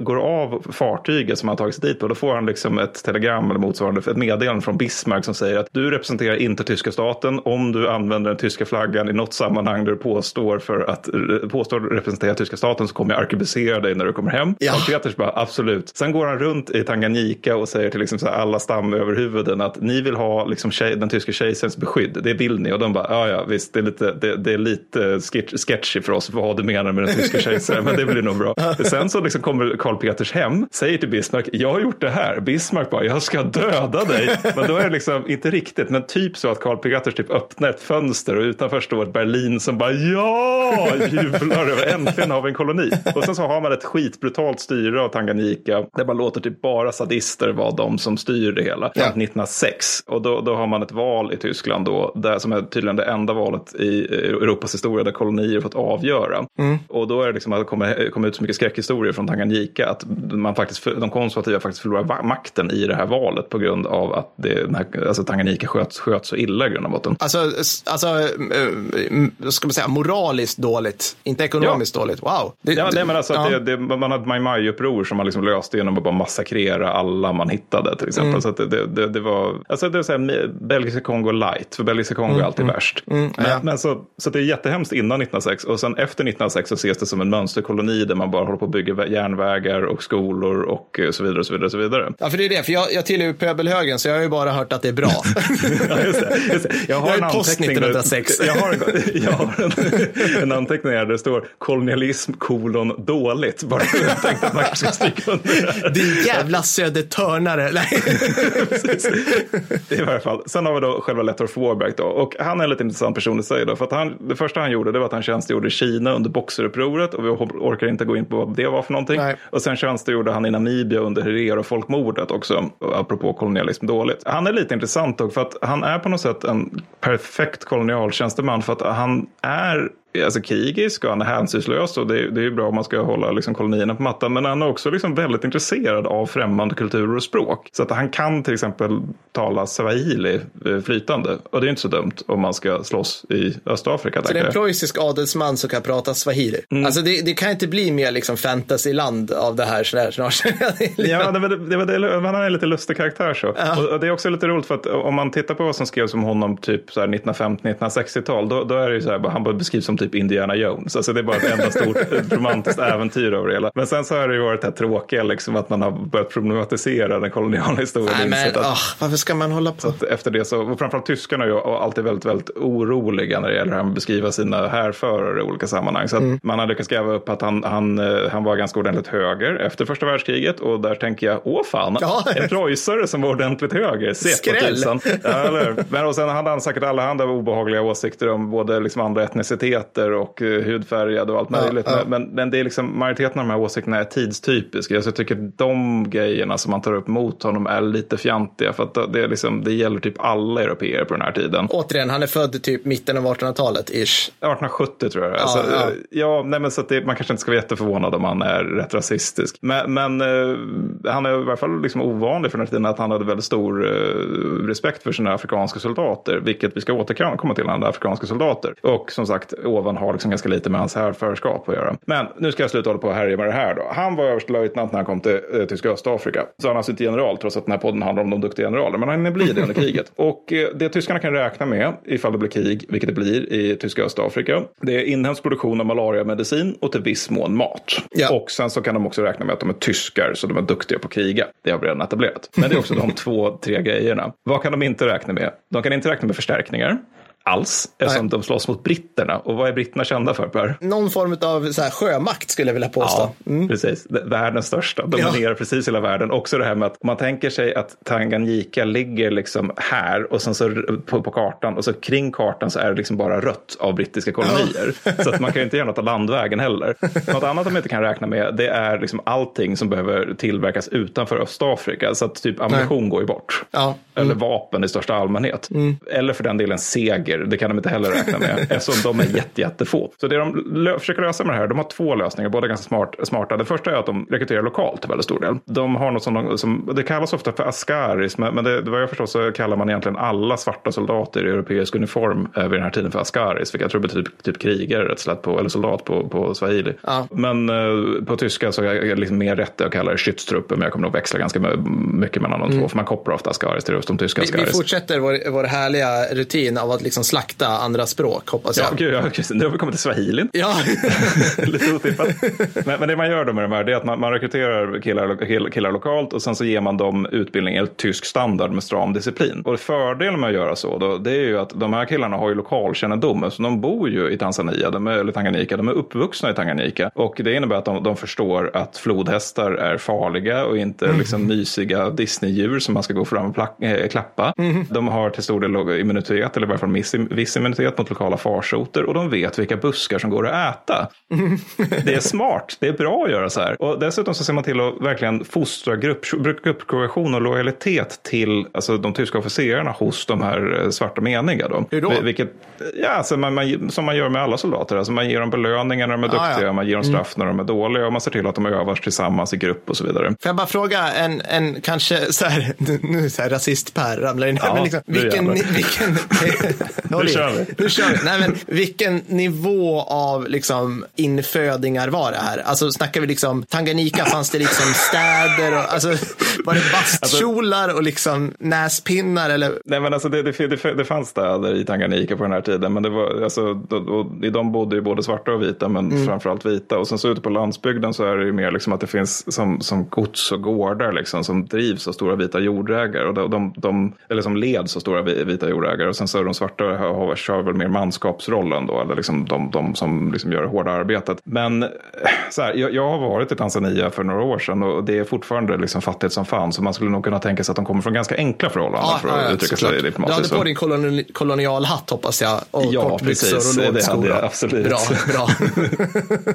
går av fartyget som han tagit sig dit på, då får han liksom ett telegram eller motsvarande, ett meddelande från Bismarck som säger att du representerar inte tyska staten om du använder den tyska flaggan i något sammanhang där du påstår för att påstår representera tyska staten så kommer jag arkebusera dig när du kommer hem. Ja. Och Peters bara absolut. Sen går han runt i Tanganyika och säger till liksom så alla stamöverhuvuden att ni vill ha liksom tjej, den tyska kejsarens beskydd. Det vill ni. Och de bara ja ja visst det är lite, det, det är lite sketch, sketchy för oss vad du menar med den tyska kejsaren men det blir nog bra. Sen så liksom kommer Karl Peters hem, säger till Bismarck jag har gjort det här. Bismarck bara jag ska döda dig. Men då är det liksom inte riktigt men typ så att Karl Peters typ öppnar ett fönster och utanför står ett Berlin som bara ja jublar över äntligen har vi en koloni. Och sen så har man ett skitbrutalt styre av Tanganyika. Det bara låter typ bara sadister vara de som styr det hela. Ja. 1906. Och då, då har man ett val i Tyskland då. Där, som är tydligen det enda valet i Europas historia där kolonier fått avgöra. Och då är det liksom att det kommer, kommer ut så mycket skräckhistorier från Tanganyika. Att man faktiskt, de konservativa faktiskt förlorar makten i det här valet på grund av att det, alltså Tanganyika sköts, sköts så illa i grund och botten. Alltså, alltså eh, vad ska man säga, moraliskt dåligt, inte ekonomiskt dåligt. Wow. Det, Ja, nej, men alltså att ja. det, det, man hade Mai Mai-uppror som man liksom löste genom att bara massakrera alla man hittade till exempel. Mm. Så det, det, det, var, alltså det är så här, belgiska Kongo light, för belgiska Kongo är alltid värst. Mm, ja. Men, men så, så det är jättehemskt innan 1906 och sen efter 1906 så ses det som en mönsterkoloni där man bara håller på att bygga vä- järnvägar och skolor och eh, så vidare och så vidare. Och så vidare. Ja, för det är det. För jag, jag tillhör ju pöbelhögen, så jag har ju bara hört att det är bra. Ja, just det, just det. Jag har Jag en anteckning där- 1906. Jag har, en, jag har en, en anteckning här där det står kolonialism kolon dåligt. Bara jag tänkte att man kanske ska stryka under det. Din jävla södertörnare. Nej. I varje fall. Sen har vi då själva Lettorf Warburg då. Och han är en lite intressant person i sig då. För att han, det första han gjorde det var att han tjänstgjorde i Kina under boxerupproret. Och vi orkar inte gå in på vad det var för någonting. Nej. Och sen tjänstgjorde han i Namibia under Herero-folkmordet också. Apropå kolonialism dåligt. Han är lite intressant dock för att han är på något sätt en perfekt tjänsteman För att han är alltså krigisk och han är hänsynslös och det, det är ju bra om man ska hålla liksom, kolonierna på mattan. Men han är också liksom väldigt intresserad av främmande kulturer och språk. Så att han kan till exempel tala swahili eh, flytande. Och det är inte så dumt om man ska slåss i Östafrika. Så det är en preussisk adelsman som kan prata swahili. Mm. Alltså det, det kan inte bli mer liksom fantasyland av det här snart. Ja, det var, det var det, han är en lite lustig karaktär så. Och, och det är också lite roligt för att om man tittar på vad som skrevs om honom typ så här 1950-1960-tal, då, då är det ju så här, han beskrivs som typ Indiana Jones. Alltså det är bara ett enda stort romantiskt äventyr över det hela. Men sen så har det ju varit det här tråkiga, liksom att man har börjat problematisera den koloniala historien. Nej, men, att- åh, varför ska man hålla på? efter det så, och framförallt tyskarna är ju alltid väldigt, väldigt oroliga när det gäller att beskriva sina härförare i olika sammanhang. Så att Mm. man har lyckats gräva upp att han, han, eh, han var ganska ordentligt höger efter första världskriget och där tänker jag, åh fan, Ja. en preussare som var ordentligt höger, se på tusan. Ja? Men och sen hade han säkert alla andra obehagliga åsikter om både liksom andra etniciteter och eh, hudfärgad och allt Ja, möjligt. ja. Men, men det är liksom, majoriteten av de här åsikterna är tidstypiska. Alltså jag tycker de grejerna som man tar upp mot honom är lite fjantiga. För att det, är liksom, det gäller typ alla europeer på den här tiden. Återigen, han är född typ mitten av 1800-talet, ish. 1870 tror jag. Ja, så, ja. eh, ja, nej, men så det, man kanske inte ska vara jätteförvånad om han är rätt rasistisk. Men, men eh, han är i alla fall liksom ovanlig för den här tiden att han hade väldigt stor eh, respekt för sina afrikanska soldater. Vilket vi ska återkomma till, han hade afrikanska soldater. Och som sagt, ovan har liksom ganska lite med hans härförskap att göra. Men nu ska jag sluta hålla på och härja med det här då. Han var överstelöjtnant när han kom till eh, tyska Östafrika. Så han är alltså inte general, trots att den här podden handlar om de duktiga generaler. Men han blir det under kriget. Och eh, det tyskarna kan räkna med ifall det blir krig, vilket det blir i tyska Östafrika, det är inhemsk produktion av malariamedicin och till viss mån mat. Ja. Och sen så kan de också räkna med att de är tyskar, så de är duktiga på att kriga. Det har vi redan etablerat. Men det är också de två, tre grejerna. Vad kan de inte räkna med? De kan inte räkna med förstärkningar. Alls, eftersom de slåss mot britterna. Och vad är britterna kända för, Per? Någon form av så här, sjömakt skulle jag vilja påstå. Ja, precis. V- Världens största. Dominerar precis hela världen. Också det här med att om man tänker sig att Tanganyika ligger liksom här och sen så på, på kartan och så kring kartan så är det liksom bara rött av brittiska kolonier. Så att man kan ju inte göra något av landvägen heller. Något annat de inte kan räkna med det är liksom allting som behöver tillverkas utanför Östafrika. Så att typ ammunition går ju bort. Ja. Eller vapen i största allmänhet. Eller för den delen seger, det kan de inte heller räkna med. eftersom de är jätte, jättefå. Så det de lö- försöker lösa med det här, de har två lösningar, båda ganska smart, smarta. Det första är att de rekryterar lokalt till väldigt stor del. De har något som, de, som det kallas ofta för askaris, men, men det, vad jag förstår så kallar man egentligen alla svarta soldater i europeisk uniform eh, vid den här tiden för askaris, vilket jag tror betyder typ, typ krigare rätt slätt på, eller soldat på, på swahili. Ja. Men eh, på tyska så är det liksom mer rätt att kalla det skyddstrupper, men jag kommer nog växla ganska mycket mellan de två, för man kopplar ofta askaris till just de tyska Vi, vi askaris. fortsätter vår, vår härliga rutin av att liksom slakta andra språk, hoppas Ja, jag. gud, ja, just nu har vi kommit till swahilin. Ja, Lite otippat. Men, men det man gör då med de här det är att man, man rekryterar killar, kill- killar lokalt och sen så ger man dem utbildning enligt tysk standard med stram disciplin. Och fördelen med att göra så då, det är ju att de här killarna har ju lokalkännedom. Så de bor ju i Tanzania, de är, eller Tanganyika, de är uppvuxna i Tanganyika. Och det innebär att de, de förstår att flodhästar är farliga och inte liksom mysiga Disneydjur som man ska gå fram och plack, eh, klappa. De har till stor del immunitet, eller i varje fall viss, viss immunitet mot lokala farsoter. Och de vet vilka buskar som går att äta. Det är smart, det är bra att göra så här. Och dessutom så ser man till att verkligen fostra grupp, gruppkohesion och lojalitet till alltså, de tyska officerarna hos de här eh, svarta meniga. Då. Hur då? Vil- Vilket, ja, alltså man, man, som man gör med alla soldater. Alltså man ger dem belöningar när de är Ah, duktiga, ja. man ger dem straff när de är dåliga och man ser till att de övas tillsammans i grupp och så vidare. Får jag bara fråga en, en kanske så här, nu så här rasist-Per ramlar in här, Ja, men liksom, vilken, vilken, I. kör vi. Nu kör vi. Nej, men vilken nivå av liksom infödingar var det här? Alltså snackar vi liksom Tanganyika, fanns det liksom städer och alltså var det bastkjolar och liksom näspinnar eller? Nej men alltså det, det, det, det fanns städer i Tanganyika på den här tiden. Men det var, alltså, och, i de bodde ju både svarta och vita, men Mm. framförallt vita. Och sen så ute på landsbygden så är det ju mer liksom att det finns som, som gods och gårdar liksom, som drivs av stora vita jordägare. Och de, de, de, eller som leds av stora vi- vita jordägare. Och sen så är de svarta har, kör väl mer manskapsrollen då, eller liksom de, de som liksom gör det hårda arbetet. Men så här, jag, jag, har varit i Tanzania för några år sedan och det är fortfarande liksom fattigt som fan, så man skulle nog kunna tänka sig att de kommer från ganska enkla förhållanden ja, för att ja, uttrycka sig diplomatiskt. Du hade på din koloni, kolonialhatt hoppas jag, och ja, kortbyxor och det hade jag absolut. Bra, bra.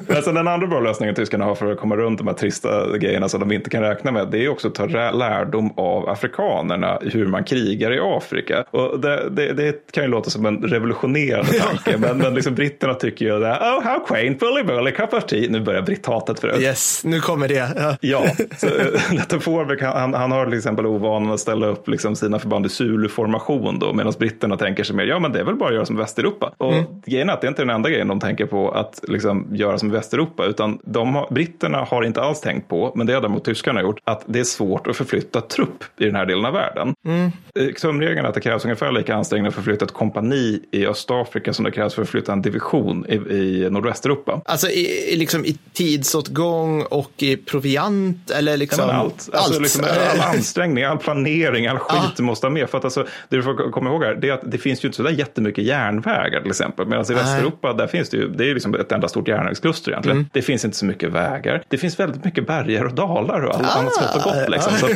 Men sen den andra bra lösningen tyskarna har för att komma runt de här trista grejerna som de inte kan räkna med, det är också att ta lärdom av afrikanerna, hur man krigar i Afrika. Och det, det, det kan ju låta som en revolutionerande tanke, men, men liksom britterna tycker ju det, oh how quaint, bully bully, cup of tea. Nu börjar britthatet förut. Yes, nu kommer det. Ja, så Letta Forbeck, han, han har till exempel ovanan att ställa upp liksom sina förband i Zulu-formation då, medan britterna tänker sig mer, ja men det är väl bara att göra som Västeuropa. Och mm. grejen är att det är inte den enda grejen de tänker på att liksom göra som Västeuropa, utan de har, britterna har inte alls tänkt på, men det har däremot tyskarna gjort, att det är svårt att förflytta trupp i den här delen av världen. Mm. Tumregeln är att det krävs ungefär lika ansträngningar för att flytta ett kompani i Östafrika som det krävs för att flytta en division i, i nordvästeuropa. Alltså i, liksom i tidsåtgång och i proviant eller liksom ja, allt. Alltså, allt. Liksom, all ansträngning, all planering, all skit ah. måste ha med. För att alltså, det du får komma ihåg här, det är att det finns ju inte så där jättemycket järnvägar till exempel. Medan i Västeuropa, där finns det ju, det är liksom ett enda stort järnvägskluster egentligen. Mm. Det finns inte så mycket vägar. Det finns väldigt mycket bergar och dalar och allt ah. annat smått och gott. Liksom. Så,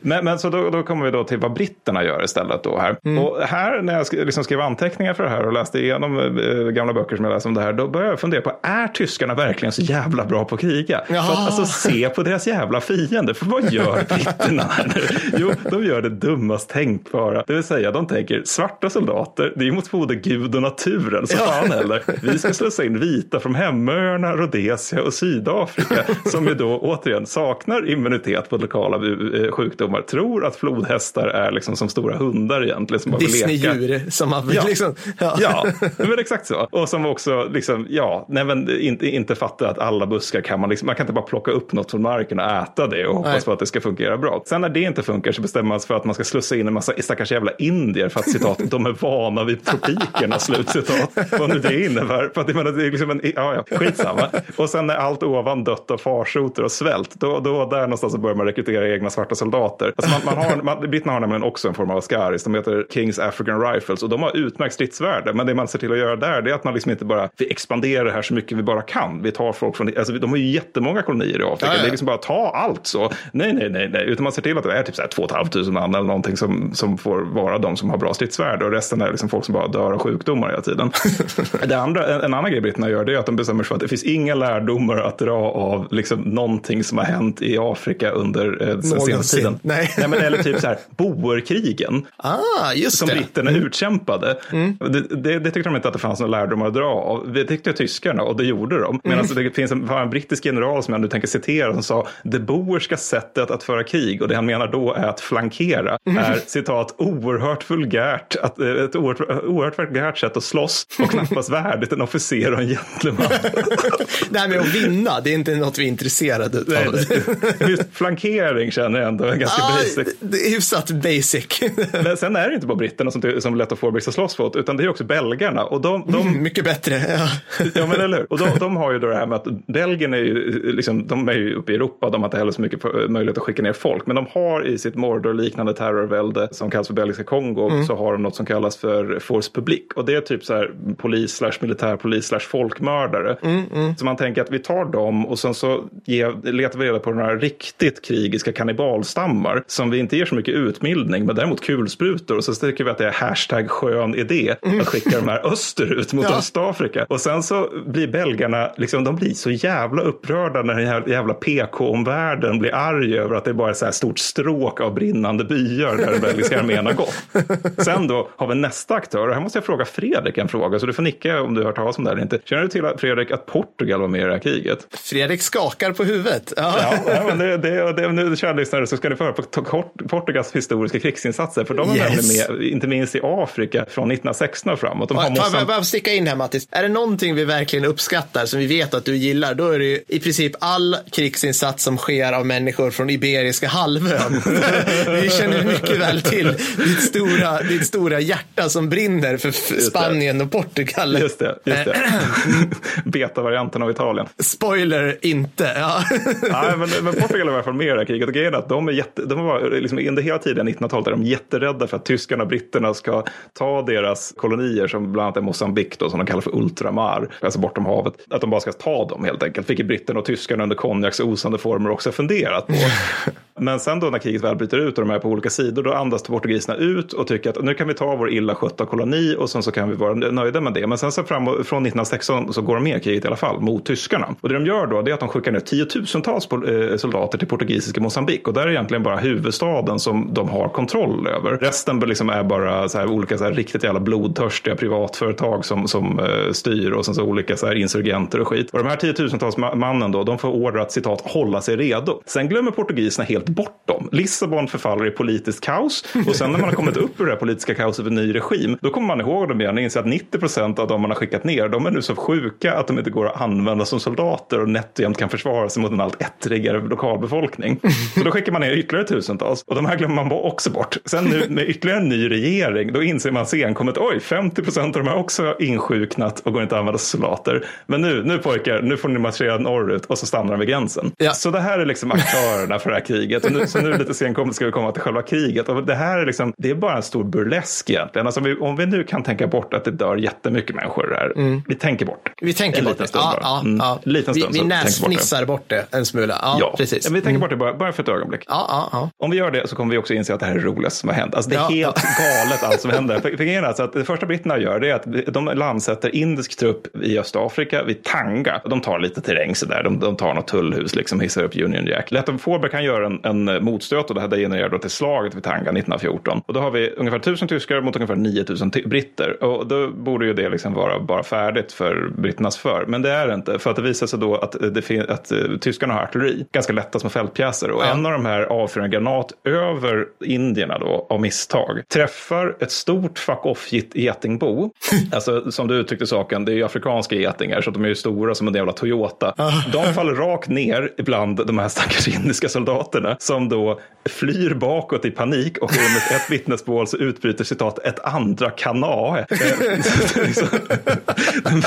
men, men så då, då, kommer vi då till vad britterna gör istället då här. Mm. Och här när jag liksom skrev anteckningar för det här och läste igenom äh, gamla böcker som jag läste om det här, då började jag fundera på, är tyskarna verkligen så jävla bra på att kriga? För att, alltså se på deras jävla fiender, för vad gör britterna här nu? Jo, de gör det dummast tänkbara, det vill säga de tänker svarta soldater, det är mot både Gud och naturen, så fan heller. Vi ska slussa in vita från hemöarna, Rhodesia och Sydafrika, som ju då återigen saknar immunitet på lokala eh, sjukdomar, tror att flodhästar är liksom som stora hundar egentligen. Som Disney-djur som man ja. liksom. Ja. ja, men exakt så. Och som också liksom, ja, nej men inte, inte fattar att alla buskar kan man liksom, man kan inte bara plocka upp något från marken och äta det och hoppas nej. på att det ska fungera bra. Sen när det inte funkar så bestämmer man sig för att man ska slussa in en massa stackars jävla indier för att citat, de är vana vid tropikerna, slutcitat. Vad nu det innebär. För att menar, det är liksom en, ja, ja, skitsamma. Och sen när allt ovan dött av farsoter och svält, då, då där någonstans börjar man rekrytera egna svarta soldater. Alltså man, man har, man, britterna har nämligen också en form av askaris, de heter Kings African Rifles och de har utmärkt stridsvärde. Men det man ser till att göra där, det är att man liksom inte bara, vi expanderar det här så mycket vi bara kan. Vi tar folk från, alltså de har ju jättemånga kolonier i Afrika. Ja, ja. Det är liksom bara ta allt så. Nej, nej, nej, nej, utan man ser till att det är typ så här 2 500 man eller någonting som, som får vara de som har bra stridsvärde och resten är liksom folk som bara dör av sjukdomar hela tiden. det andra, en, en annan grej britterna gör det är att de bestämmer sig för att det finns inga lärdomar att dra av liksom någonting som har hänt i Afrika under eh, senaste tiden. Nej. Nej, men, eller typ så här, boerkrigen. Ah, just som det. britterna mm. utkämpade. Mm. Det, det, det, tyckte de inte att det fanns några lärdomar att dra av. Det tyckte tyskarna och det gjorde de. Men mm. det finns en, en brittisk general som jag nu tänker citera som sa det boerska sättet att föra krig och det han menar då är att flankera mm. är citat oerhört vulgärt, att, eh, ett oerhört, oerhört vulgärt sätt att slåss och knappast värdigt en officer och en gentleman. det här med att vinna, det är inte något vi är intresserade av. Just flankering känner jag ändå är ganska ah, basic. Det är hyfsat basic. Men sen är det inte bara britterna som, som Letta Forbeck ska slåss mot, utan det är också belgarna. Och de, de... Mm, mycket bättre. Ja. ja, men eller? Och de, de, har ju då det här med att Belgien är ju, liksom, de är ju uppe i Europa, de har inte heller så mycket möjlighet att skicka ner folk, men de har i sitt Mordor-liknande terrorvälde som kallas för Belgiska Kongo, mm. så har de något som kallas för Force Public. Och det är typ så här polis slash militärpolis slash folkmördare. Mm, mm. Så man tänker att vi tar dem och sen så ge, letar vi reda på några riktigt krigiska kannibalstammar som vi inte ger så mycket utbildning, men däremot kulsprutor. Och så tycker vi att det är hashtag skön idé mm. att skicka de här österut mot ja. Östafrika. Och sen så blir belgarna, liksom, de blir så jävla upprörda när den jävla PK-omvärlden blir arg över att det bara är så här stort stråk av brinnande byar där den belgiska armén har gått. Sen då har vi nästa aktör, och här måste jag fråga Fredrik en fråga, så du får nicka om du har hört talas om det eller inte. Känner du till Fredrik att Portugal var med i det här kriget? Fredrik skakar på huvudet. Ja, ja men det, det, det, nu kära lyssnare så ska ni få höra på Portugals historiska krigsinsatser, för de är yes. med, inte minst i Afrika, från 1916 och framåt. De har Får jag bara sticka in här Mattis? Är det någonting vi verkligen uppskattar, som vi vet att du gillar, då är det ju i princip all krigsinsats som sker av människor från Iberiska halvön. vi känner mycket väl till ditt stora, ditt stora hjärta som brinner för Spanien och Portugal. Just det. Just det. Beta-varianten av Italien. Spoiler, inte. Ja. Nej, men, men Portugal är i alla fall med i det här kriget. Och grejen är att de är jätte, de var liksom, under hela tiden 1900-talet är de jätterädda för att tyskarna och britterna ska ta deras kolonier som bland annat är Mosambik då, som de kallar för ultramar, alltså bortom havet, att de bara ska ta dem helt enkelt. Vilket britterna och tyskarna under konjaks osande former också funderat på. Men sen då när kriget väl bryter ut och de är på olika sidor, då andas portugiserna ut och tycker att nu kan vi ta vår illa skötta koloni och sen så kan vi vara nöjda med det. Men sen så fram, från 1916 så går de med i kriget i alla fall mot tyskarna. Och det de gör då det är att de skickar ner tiotusentals eh, soldater till portugisiska Mosambik och där är egentligen bara huvudstaden som de har kontroll över. Resten liksom är bara så här, olika så här, riktigt jävla blodtörstiga privatföretag som, som uh, styr och sen så olika så här, insurgenter och skit. Och de här tiotusentals mannen då, de får order att citat hålla sig redo. Sen glömmer portugiserna helt bort dem. Lissabon förfaller i politiskt kaos och sen när man har kommit upp ur det här politiska kaoset en ny regim, då kommer man ihåg dem igen och inser att 90 procent av de man har skickat ner, de är nu så sjuka att de inte går att använda som soldater och nätt och jämt kan försvara sig mot en allt ettrigare lokalbefolkning. Så då skickar man ner ytterligare tusentals och de här glömmer man också bort. Sen nu med ytterligare en ny regering, då inser man senkommet, oj, 50 procent av de här också insjuknat och går inte att använda som soldater. Men nu, nu pojkar, nu får ni marschera norrut och så stannar de vid gränsen. Ja. Så det här är liksom aktörerna för det här kriget. Och nu, så nu lite senkommet ska vi komma till själva kriget. Och det här är liksom, det är bara en stor burlesk egentligen. Alltså, om vi nu kan tänka bort att det dör jättemycket människor här. Mm. Vi tänker bort. Vi tänker en bort liten stund ja, bara. Mm. Ja, liten stund vi vi näsfnissar bort, bort det en smula. Ja, ja. precis. vi tänker mm. bort det bara, bara för ett ögonblick. Ja, ja, ja. Om vi gör det så kommer vi också inse att det här är det roligaste som har hänt. Alltså, det är helt galet allt som händer. För, för alltså att det första britterna gör det är att de landsätter indisk trupp i Östafrika vid Tanga. De tar lite terräng så där. De, de tar något tullhus, liksom hissar upp Union Jack. Letton Forber kan göra en, en motstöt och det här genererar då till slaget vid Tanga 1914. Och då har vi ungefär tusen tyskar mot ungefär 9000 britter. Och då borde ju det liksom vara bara färdigt för britternas för. Men det är det inte. För att det visar sig då att, det att uh, tyskarna har artilleri. Ganska lätta små fältpjäser. Och ja. en av de här avfyrar en granat över indierna då av misstag. Träffar ett stort fuck off getingbo. alltså som du uttryckte saken, det är ju afrikanska getingar så de är ju stora som en jävla Toyota. De faller rakt ner ibland de här stackars indiska soldaterna som då flyr bakåt i panik och enligt ett vittnesmål så utbryter citat ett andra kana. Den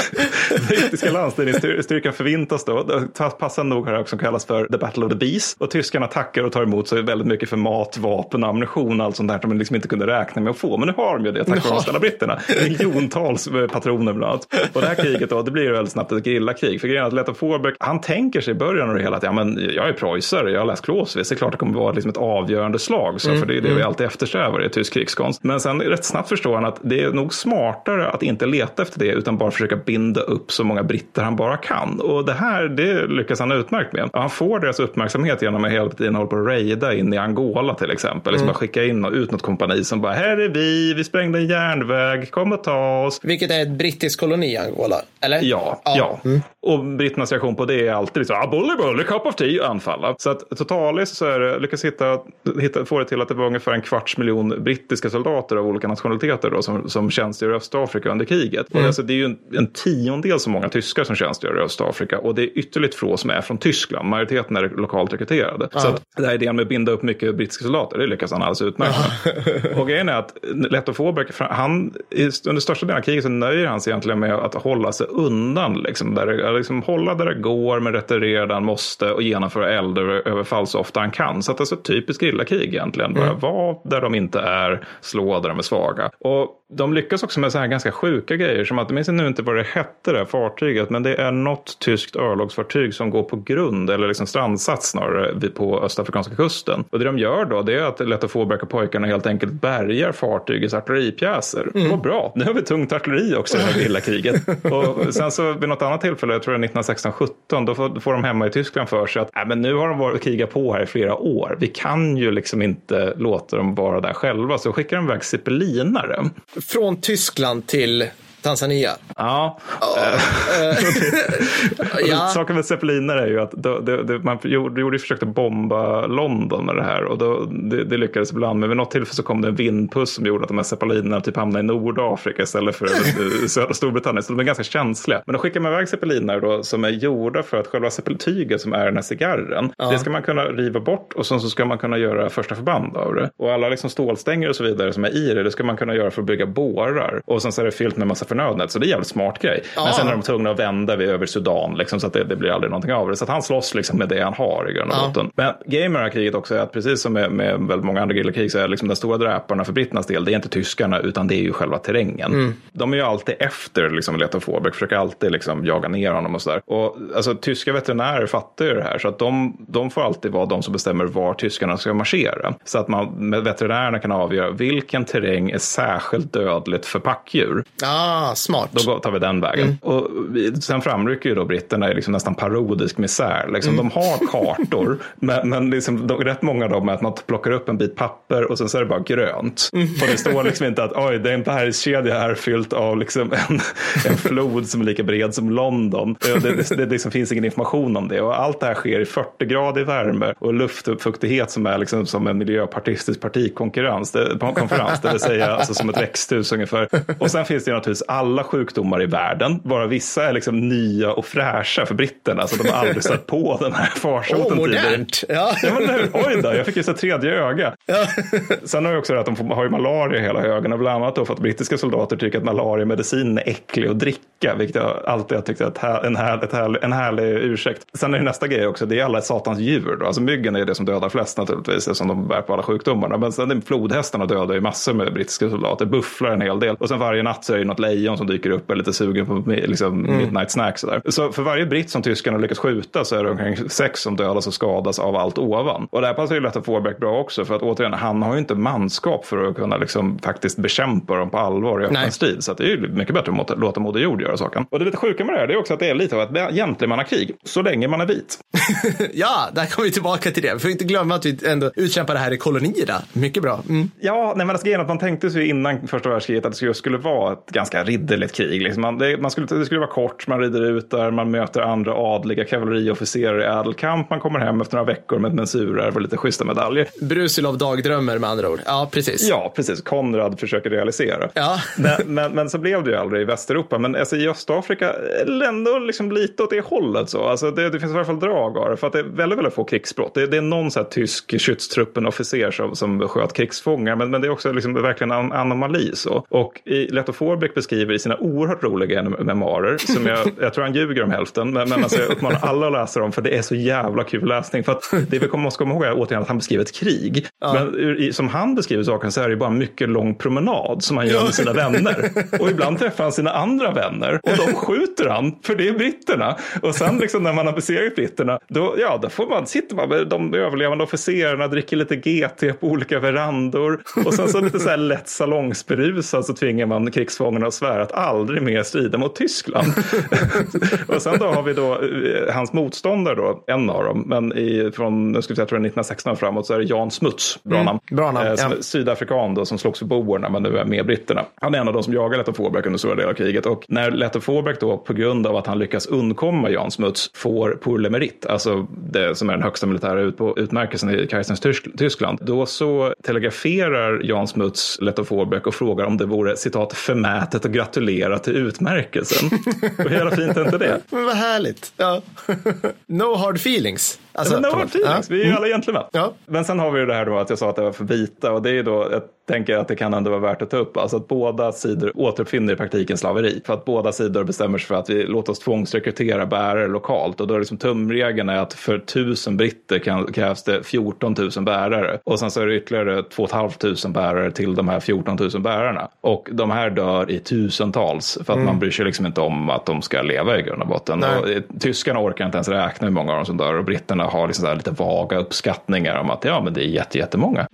brittiska landstigningsstyrkan förvintas då. Passande nog har det också kallas för The Battle of the Bees. Och tyskarna tackar och tar emot sig väldigt mycket för mat, vapen, ammunition allt sånt där som de liksom inte kunde räkna med att få. Men nu har de ju det tack vare de snälla britterna. Miljontals patroner bland annat. Och det här kriget då, det blir väldigt snabbt ett grillakrig. För grejen är att Letton Forbeck, han tänker sig i början av det hela att ja, men jag är preussare, jag har läst Clausewitz, klart det kommer vara liksom ett avgörande slag. Så, mm, för det är det mm. vi alltid eftersträvar i tysk krigskonst. Men sen rätt snabbt förstår han att det är nog smartare att inte leta efter det utan bara försöka binda upp så många britter han bara kan. Och det här, det lyckas han utmärkt med. Han får deras uppmärksamhet genom att hela tiden hålla på att raida in i Angola till exempel. Liksom mm. bara skicka in och ut något kompani som bara, här är vi, vi sprängde en järnväg, kom och ta oss. Vilket är ett brittiskt koloni Angola, eller? Ja, ja. ja. Mm. Och britternas reaktion på det är alltid liksom, ah, bully bully, cup of tea, anfalla. Så att totalis det, lyckas hitta, hitta, få det till att det var ungefär en kvarts miljon brittiska soldater av olika nationaliteter då, som, som tjänstgör i Östafrika under kriget. Mm. Och alltså, det är ju en, en tiondel så många tyskar som tjänstgör i Östafrika och det är ytterligt få som är från Tyskland. Majoriteten är lokalt rekryterade. Mm. Så att den här idén med att binda upp mycket brittiska soldater, det lyckas han alldeles utmärkt med. och grejen är att Letto Fåberg, han, under största delen av kriget så nöjer han sig egentligen med att hålla sig undan, liksom, där, liksom, hålla där det går, men retirera där han måste och genomföra eldöverfall så ofta han kan. Så att det är så typiskt grillakrig egentligen. Bara mm. vara där de inte är, slå där de är svaga. Och de lyckas också med så här ganska sjuka grejer som att, jag minns nu inte vad det hette det här fartyget, men det är något tyskt örlogsfartyg som går på grund eller liksom strandsats snarare på östafrikanska kusten. Och det de gör då det är att Letta Fåberg och pojkarna helt enkelt bärgar fartygets artilleripjäser. Mm. Var bra, nu har vi tungt artilleri också i det här lilla kriget. och sen så vid något annat tillfälle, jag tror det är 1916-17, då får, får de hemma i Tyskland för sig att äh, men nu har de varit krigat på här i flera år. Vi kan ju liksom inte låta dem vara där själva, så skickar de iväg zeppelinare. Från Tyskland till Tanzania. Ja. Oh, ja. Saken med zeppeliner är ju att då, det, det, man gjorde, gjorde försökte bomba London med det här och då, det, det, lyckades ibland. Men vid något tillfälle så kom det en vindpuss som gjorde att de här zeppelinerna typ hamnade i Nordafrika istället för södra Storbritannien. Så de är ganska känsliga. Men då skickar man iväg zeppeliner då som är gjorda för att själva zeppeltyget som är den här cigarren. Ja. Det ska man kunna riva bort och sen så ska man kunna göra första förband av det. Och alla liksom stålstänger och så vidare som är i det, det ska man kunna göra för att bygga bårar. Och sen så är det fyllt med massa förnödenhet. Så det är en jävligt smart grej. Ja. Men sen är de tvungna att vända vid över Sudan, liksom, så att det, det blir aldrig någonting av det. Så att han slåss liksom med det han har i grund och Ja. botten. Men grejen med det här kriget också är att precis som med, med väldigt många andra gerillakrig så är liksom den stora dräparna för britternas del, det är inte tyskarna utan det är ju själva terrängen. Mm. De är ju alltid efter liksom, Leto Forbeck, försöker alltid liksom, jaga ner honom och sådär. Och alltså, tyska veterinärer fattar ju det här, så att de, de får alltid vara de som bestämmer var tyskarna ska marschera. Så att man med veterinärerna kan avgöra vilken terräng är särskilt dödligt för packdjur. Ah, smart. Då tar vi den vägen. Och vi, sen framrycker ju då britterna i liksom nästan parodisk misär. Liksom, De har kartor, men, men liksom, de, rätt många av dem är att man plockar upp en bit papper och sen så är det bara grönt. Och det står liksom inte att oj, det är en bergskedja här fylld av liksom en, en flod som är lika bred som London. Det, det, det liksom finns ingen information om det. Och allt det här sker i 40 grader värme och luftfuktighet som är liksom som en miljöpartistisk partikonkurrens, det, konferens, det vill säga alltså som ett växthus ungefär. Och sen finns det naturligtvis alla sjukdomar i världen, bara vissa är liksom nya och fräscha för britterna, så de har aldrig stött på den här farsoten tidigare. modernt. Ja. Ja, men nu, oj då, jag fick ju så tredje öga. Ja. Sen har jag också det att de får, har ju malaria i hela ögonen, bland annat då för att brittiska soldater tycker att malariamedicin är äcklig att dricka, vilket jag alltid har tyckt är en, här, ett här, en härlig ursäkt. Sen är det nästa grej också, det är alla satans djur. Då. Alltså myggen är det som dödar flest naturligtvis, eftersom de bär på alla sjukdomarna. Men sen flodhästarna dödar ju massor med brittiska soldater, bufflar en hel del. Och sen varje natt så är det något lejon som dyker upp och är lite sugen på liksom, midnight snack. Sådär. Så för varje britt som tyskarna lyckas skjuta så är det omkring sex som dödas och skadas av allt ovan. Och det här passar ju lätt att Forbeck bra också, för att återigen, han har ju inte manskap för att kunna liksom, faktiskt bekämpa dem på allvar i öppen strid. Så det är ju mycket bättre att låta- Moder Jord göra saken. Och det lite sjuka med det här det är också att det är lite av ett gentlemannakrig, så länge man är vit. ja, där kommer vi tillbaka till det. Vi får inte glömma att vi ändå utkämpar det här i kolonierna. Mycket bra. Mm. Ja, nej, men alltså, att man tänkte sig innan första världskriget att det skulle vara ett ganska ridderligt krig. Liksom man, det, man skulle, det skulle vara kort, man rider ut där, man möter andra adliga kavalleriofficerare i ädelkamp, man kommer hem efter några veckor med ett mensurarv och lite schyssta medaljer. Brusilov dagdrömmer med andra ord. Ja, precis. Ja, precis. Konrad försöker realisera. Ja. Men, men, men så blev det ju aldrig i Västeuropa. Men alltså, i Östafrika ändå liksom lite åt det hållet. Så. Alltså, det, det finns i alla fall drag av det. För att det är väldigt, väldigt få krigsbrott. Det, det är någon så här tysk skyddstruppen-officer som, som sköt krigsfångar. Men, men det är också liksom verkligen en anomali. Så. Och i Leto Forbeck beskriver i sina oerhört roliga memoarer, som jag, jag tror han ljuger om hälften, men, men alltså, jag uppmanar alla att läsa dem för det är så jävla kul läsning. För att det vi måste komma ihåg är återigen att han beskriver ett krig. Men ur, i, som han beskriver saken så är det bara en mycket lång promenad som han gör med sina vänner. Och ibland träffar han sina andra vänner och de skjuter han, för det är britterna. Och sen liksom när man har besegrat britterna, då, ja, då får man, sitter man med de överlevande officerarna, dricker lite GT på olika verandor och sen så lite så här lätt salongsberusad så tvingar man krigsfångarna att svära att aldrig mer strida mot Tyskland. och sen då har vi då eh, hans motståndare då, en av dem, men i, från, nu ska vi säga, jag tror är 1916 och framåt så är det Jan Smuts, bra namn. bra namn, Eh, som ja. Sydafrikan då, som slogs för boerna men nu är med britterna. Han är en av de som jagar Leto Forbeck under stora delar av kriget och när Leto Forbeck då på grund av att han lyckas undkomma Jan Smuts får pour le mérite, alltså det som är den högsta militära ut utmärkelsen i kejsarens Tysk- Tyskland, då så telegraferar Jan Smuts Leto Forbeck och frågar om det vore citat förmätet att gratulera till utmärkelsen. Hur jävla fint är inte det? Men vad härligt. Ja. no hard feelings. Alltså, men no feelings, vi är ju alla gentlemän. Ja. Men sen har vi ju det här då att jag sa att det var för vita och det är ju då, jag tänker att det kan ändå vara värt att ta upp, alltså att båda sidor återuppfinner i praktiken slaveri. För att båda sidor bestämmer sig för att vi låter oss tvångsrekrytera bärare lokalt. Och då är liksom tumregeln är att för tusen britter kan, krävs det 14 000 bärare. Och sen så är det ytterligare 2 500 bärare till de här 14 000 bärarna. Och de här dör i tusentals. För att man bryr sig liksom inte om att de ska leva i grund och botten. Och, eh, tyskarna orkar inte ens räkna hur många av dem som dör. Och britterna har liksom lite vaga uppskattningar om att ja, men det är jätte, jättemånga.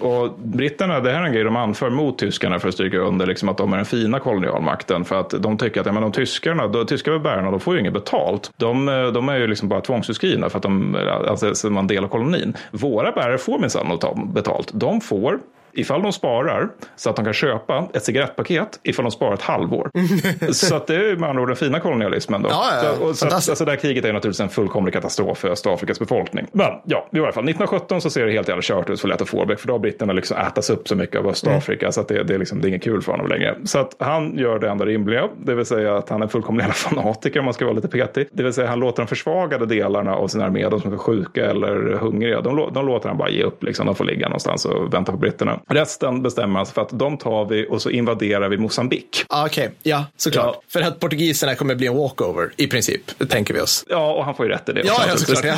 Och britterna, det här är en grej de anför mot tyskarna för att stryka under liksom att de är den fina kolonialmakten. För att de tycker att ja, men de tyskarna, de tyska bärarna, de får ju inget betalt. De, eh, de är ju liksom bara tvångsutskrivna för att de alltså, så man delar kolonin. Våra bärare får minsann betalt. De får Ifall de sparar så att de kan köpa ett cigarettpaket ifall de sparar ett halvår. så att det är med andra ord den fina kolonialismen. Då. Ja, ja, så, och, så att, alltså det här kriget är naturligtvis en fullkomlig katastrof för Östafrikas befolkning. Men ja, i alla fall 1917 så ser det helt jävla kört ut för Leto Forbeck för då har britterna liksom ätats upp så mycket av Östafrika så att det, det, är liksom, det är inget kul för honom längre. Så att han gör det enda rimliga, det vill säga att han är fullkomlig jävla fanatiker om man ska vara lite petig. Det vill säga han låter de försvagade delarna av sin armé, de som är sjuka eller hungriga, de, de låter han bara ge upp. Liksom. De får ligga någonstans och vänta på britterna. Resten bestämmer man sig för att de tar vi och så invaderar vi Mosambik. Ah, Okej, ja, såklart. Ja. För att portugiserna kommer bli en walkover, i princip, tänker vi oss. Ja, och han får ju rätt i det. Ja, ja, såklart. Ja.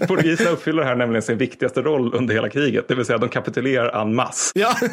Portugiserna uppfyller här nämligen sin viktigaste roll under hela kriget, det vill säga de kapitulerar en masse. ja.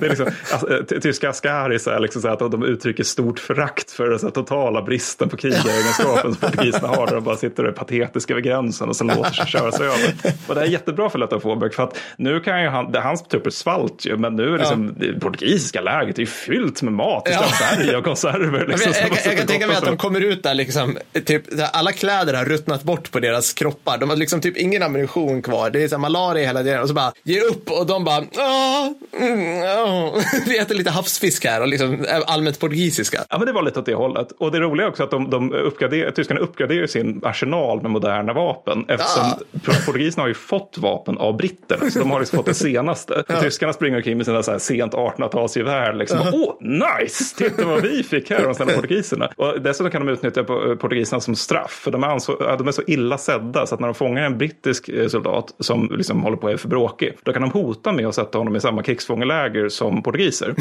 Det är liksom, alltså, eh, ty- tyska askaris är liksom så att de uttrycker stort förakt för den totala bristen på krigaregenskapen som portugiserna har. Där de bara sitter och är patetiska vid gränsen och så låter sig köras över. Och det är jättebra för Letta Fåberg för att nu kan ju han, det, hans trupper svalt ju, men nu är liksom, det portugisiska läget är ju fyllt med mat Ja. istället berg och konserver. Jag, Liksom, jag, jag, sitter jag kan tänka mig att de kommer ut där liksom, typ, alla kläder har ruttnat bort på deras kroppar. De har liksom typ ingen ammunition kvar. Det är så här malaria hela tiden och så bara, ge upp och de bara, "Ah, mm, ja. Vi äter lite havsfisk här och liksom är allmänt portugisiska. Ja, men det var lite åt det hållet. Och det roliga är också att de, de uppgraderar, tyskarna uppgraderar sin arsenal med moderna vapen. Eftersom Ja. portugiserna har ju fått vapen av britterna. Så de har liksom fått det senaste. Och Tyskarna springer omkring med sina så här sent 1800-talsgevär. Liksom. Åh, nice! Titta vad vi fick här, de snälla portugiserna. Och dessutom kan de utnyttja portugiserna som straff. För de är, anså, ja, de är så illa sedda så att när de fångar en brittisk eh, soldat som liksom håller på att är för bråkig. Då kan de hota med att sätta honom i samma krigsfångeläger som portugiser.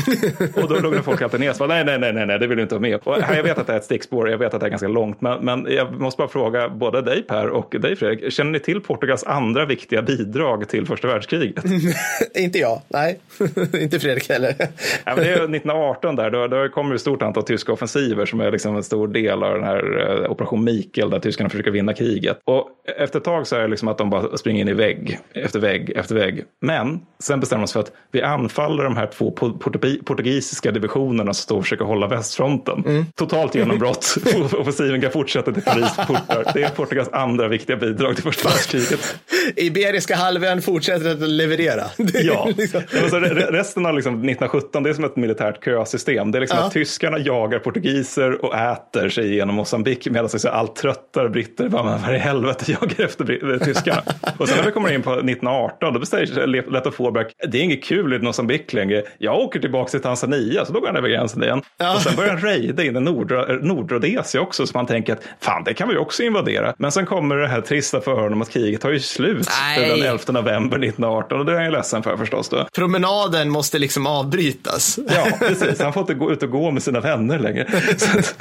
Och då lugnar folk alltid ner sig. Nej, nej, nej, nej, nej, det vill du inte ha med. Och här, jag vet att det är ett stickspår, jag vet att det är ganska långt. Men, men jag måste bara fråga både dig Per och dig Fredrik. Känner ni till Portugals andra viktiga bidrag till första världskriget? Inte jag, nej. inte Fredrik heller. Ja, men det är 1918 där, då, då kommer ett stort antal tyska offensiver som är liksom en stor del av den här eh, operation Mikael där tyskarna försöker vinna kriget. Och efter ett tag så är det liksom att de bara springer in i vägg efter vägg efter vägg. Men sen bestämmer de sig för att vi anfaller de här två po- portugi- portugisiska divisionerna som står och försöker hålla västfronten. Totalt genombrott. Offensiven kan fortsätta till Paris portar. Det är Portugals andra viktiga bidrag till första världskriget. Iberiska halvön fortsätter att leverera. Ja, liksom- alltså, re- resten av liksom 1917 det är som ett militärt kösystem. Det är liksom Ja. att tyskarna jagar portugiser och äter sig igenom Mosambik medan liksom allt tröttare britter bara, men vad i helvete jagar efter eh, tyskarna. och sen när vi kommer in på 1918 då bestämmer Leto Fåberg, det är inget kul i Mosambik längre. Jag åker tillbaka till Tanzania, så då går han över gränsen igen. Ja. Och sen börjar han rejda in i Nordro- Nordrhodesia också, så man tänker att fan, det kan vi ju också invadera. Men sen kommer det här trista för honom att kriget tar ju slut Nej. den 11 november 1918 och det är han ju ledsen för förstås då. Promenaden måste liksom avbrytas. Ja, precis. Han får inte gå ut och gå med sina vänner längre. Så att,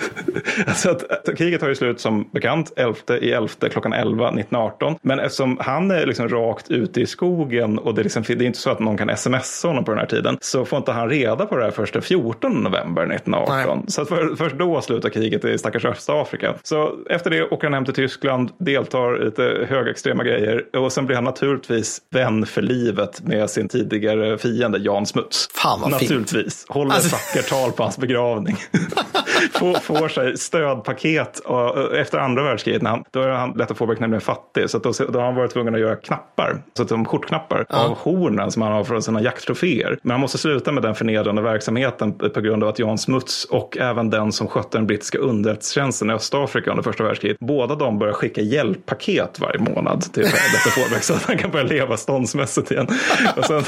så att, kriget tar ju slut som bekant 11 i 11 klockan 11 1918. Men eftersom han är liksom rakt ute i skogen och det är, liksom, det är inte så att någon kan smsa honom på den här tiden så får inte han reda på det här först den 14 november 1918. Så att för, först då slutar kriget i stackars Östafrika. Så efter det åker han hem till Tyskland, deltar i lite högextrema grejer och sen blir han naturligtvis vän för livet med sin tidigare fiende Jan Smuts. Fan, vad fint. Naturligtvis. Håller Alltså- ett vackert tal på hans begravning. får, får sig stödpaket och, efter andra världskriget. När han, då är han lätt att få nämligen fattig. Så då, då har han varit tvungen att göra knappar. Så att de skjortknappar av hornen som han har från sina jakttroféer. Men han måste sluta med den förnedrande verksamheten på grund av att Jan Smuts och även den som skötte den brittiska underrättelsetjänsten i Östafrika under första världskriget. Båda de börjar skicka hjälppaket varje månad till Lette Fårberg så att han kan börja leva ståndsmässigt igen. Och sen,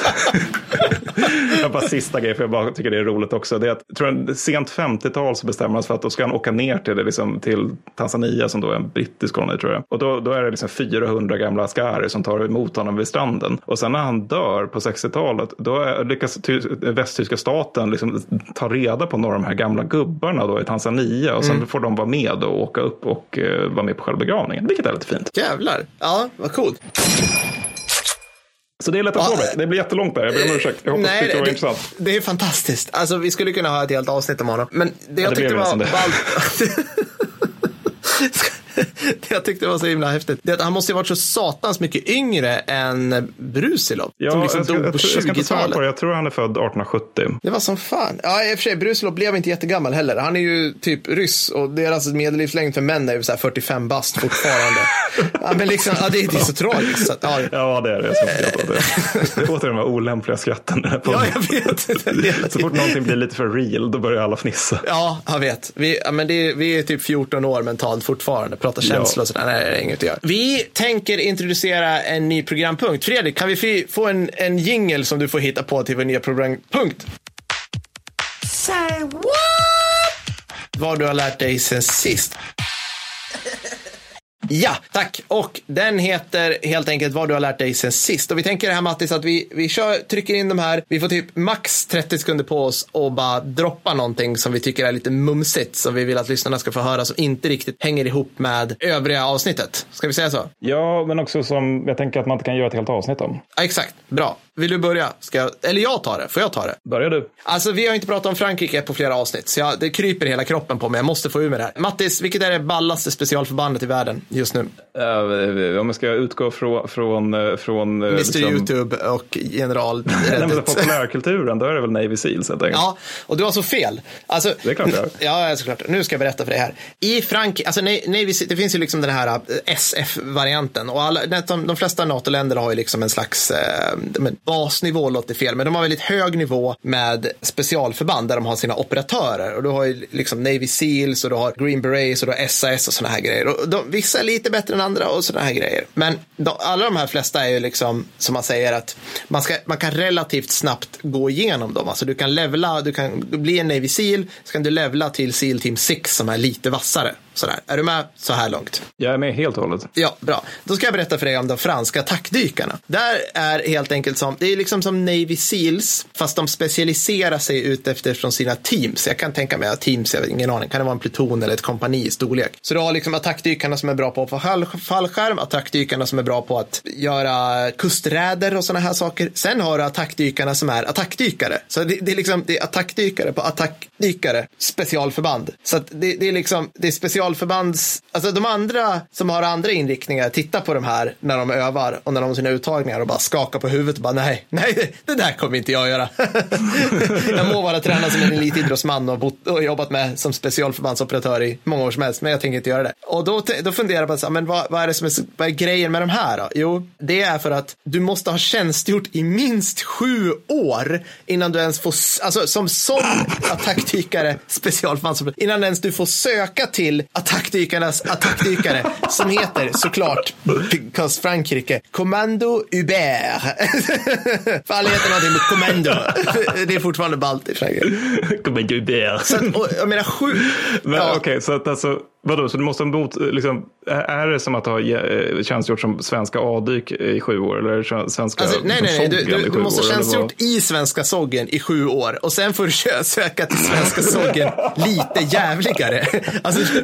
jag bara sista grej, för jag bara tycker det är roligt också. Det är att, jag tror att sent 50-tal så bestämmer man sig för att då ska han åka ner till, det, liksom, till Tanzania som då är en brittisk koloni tror jag. Och då, då är det liksom 400 gamla askari som tar emot honom vid stranden. Och sen när han dör på 60-talet, då är, lyckas ty, västtyska staten liksom ta reda på några av de här gamla gubbarna då i Tanzania. Och sen får de vara med och åka upp och eh, vara med på själva begravningen. Vilket är lite fint. Jävlar. Ja, vad coolt. Så det är lätt att Ja, få Det blir jättelångt där. Jag ber om ursäkt. Jag hoppas Nej, tyckte det var det, intressant. det är fantastiskt. Alltså, vi skulle kunna ha ett helt avsnitt om honom. Men det jag det tyckte var... nästan det. det jag tyckte var så himla häftigt, det är att han måste ju varit så satans mycket yngre än Brusilov. Ja, som liksom jag, ska, dog på jag, ska inte svara 20-talet. på det. Jag tror han är född 1870. Det var som fan. Ja, i och för sig, Brusilov blev inte jättegammal heller. Han är ju typ ryss och deras medellivslängd för män är ju så här 45 bast fortfarande. ja, men liksom, ja, det, det är så tragiskt. Så att, ja, Ja, det är det. Jag åt det. Åter de här olämpliga skratten. ja, jag vet. Så fort någonting blir lite för real, då börjar alla fnissa. Ja, jag vet. Vi, ja, men det, vi är typ 14 år mentalt fortfarande. Pratar känslor och sådär. Nej, det är inget att göra. Vi tänker introducera en ny programpunkt. Fredrik, kan vi få en, en jingle som du får hitta på till vår nya programpunkt? Say what? Vad du har lärt dig sen sist. Ja, tack. Och den heter helt enkelt vad du har lärt dig sen sist. Och vi tänker här Mattis att vi, vi kör, trycker in de här. Vi får typ max 30 sekunder på oss och bara droppa någonting som vi tycker är lite mumsigt som vi vill att lyssnarna ska få höra som inte riktigt hänger ihop med övriga avsnittet. Ska vi säga så? Ja, men också som jag tänker att man inte kan göra ett helt avsnitt om. Ja, exakt. Bra. Vill du börja? Ska jag, eller jag tar det. Får jag ta det? Börjar du? Alltså, vi har inte pratat om Frankrike på flera avsnitt, så jag, det kryper hela kroppen på mig. Jag måste få ur mig det här. Mattis, vilket är det ballaste specialförbandet i världen just nu? Uh, om jag ska utgå från... från, eh, från Mr liksom... YouTube och general... Nej, men populärkulturen, då är det väl Navy Seals helt enkelt. Ja, och du har så fel. Alltså, det är klart jag Ja, såklart. Nu ska jag berätta för dig här. I Frankrike, alltså Navy det finns ju liksom den här eh, SF-varianten och alla, de, de flesta NATO-länder har ju liksom en slags eh, basnivå, låter fel, men de har väldigt hög nivå med specialförband där de har sina operatörer och du har ju liksom Navy Seals och du har Green Berets och du har SAS och sådana här grejer. Och de, vissa är lite bättre än andra och sådana här grejer. Men de, alla de här flesta är ju liksom, som man säger, att man, ska, man kan relativt snabbt gå igenom dem. Alltså du kan levla, du kan bli en Navy Seal, så kan du levla till Seal Team 6 som är lite vassare. Sådär. Är du med så här långt? Jag är med helt och hållet. Ja, bra. Då ska jag berätta för dig om de franska attackdykarna. Där är helt enkelt som, det är liksom som Navy Seals, fast de specialiserar sig ut efter sina teams. Jag kan tänka mig att teams, jag har ingen aning, kan det vara en pluton eller ett kompani i storlek. Så du har liksom attackdykarna som är bra på att få fallskärm, attackdykarna som är bra på att göra kusträder och sådana här saker. Sen har du attackdykarna som är attackdykare. Så det, det är liksom, det är attackdykare på attackdykare, specialförband. Så det, det är liksom, det är special specialförbands, alltså de andra som har andra inriktningar tittar på de här när de övar och när de har sina uttagningar och bara skakar på huvudet och bara nej, nej, det där kommer inte jag göra. jag må vara tränad som en elitidrottsman och, bott, och jobbat med som specialförbandsoperatör i många år som helst, men jag tänker inte göra det. Och då, då funderar jag på, men vad, vad, är det som är, vad är grejen med de här då? Jo, det är för att du måste ha tjänstgjort i minst sju år innan du ens får, alltså som sån attackdykare, specialförbandsoperatör, innan ens du får söka till attackdykarnas attackdykare som heter såklart, because Frankrike, Commando Hubert. För alla heter någonting med Commando. Det är fortfarande ballt i Frankrike. Commando Hubert. Så att, och, jag menar sju. Men ja. okej, okay, så att alltså Vadå, så du måste mot, liksom, är det som att ha eh, tjänstgjort som svenska A-dyk i sju år? Eller svenska alltså, nej, nej, nej. Du, du, du måste ha tjänstgjort i svenska Soggen i sju år och sen får du söka till svenska Soggen lite jävligare. Alltså...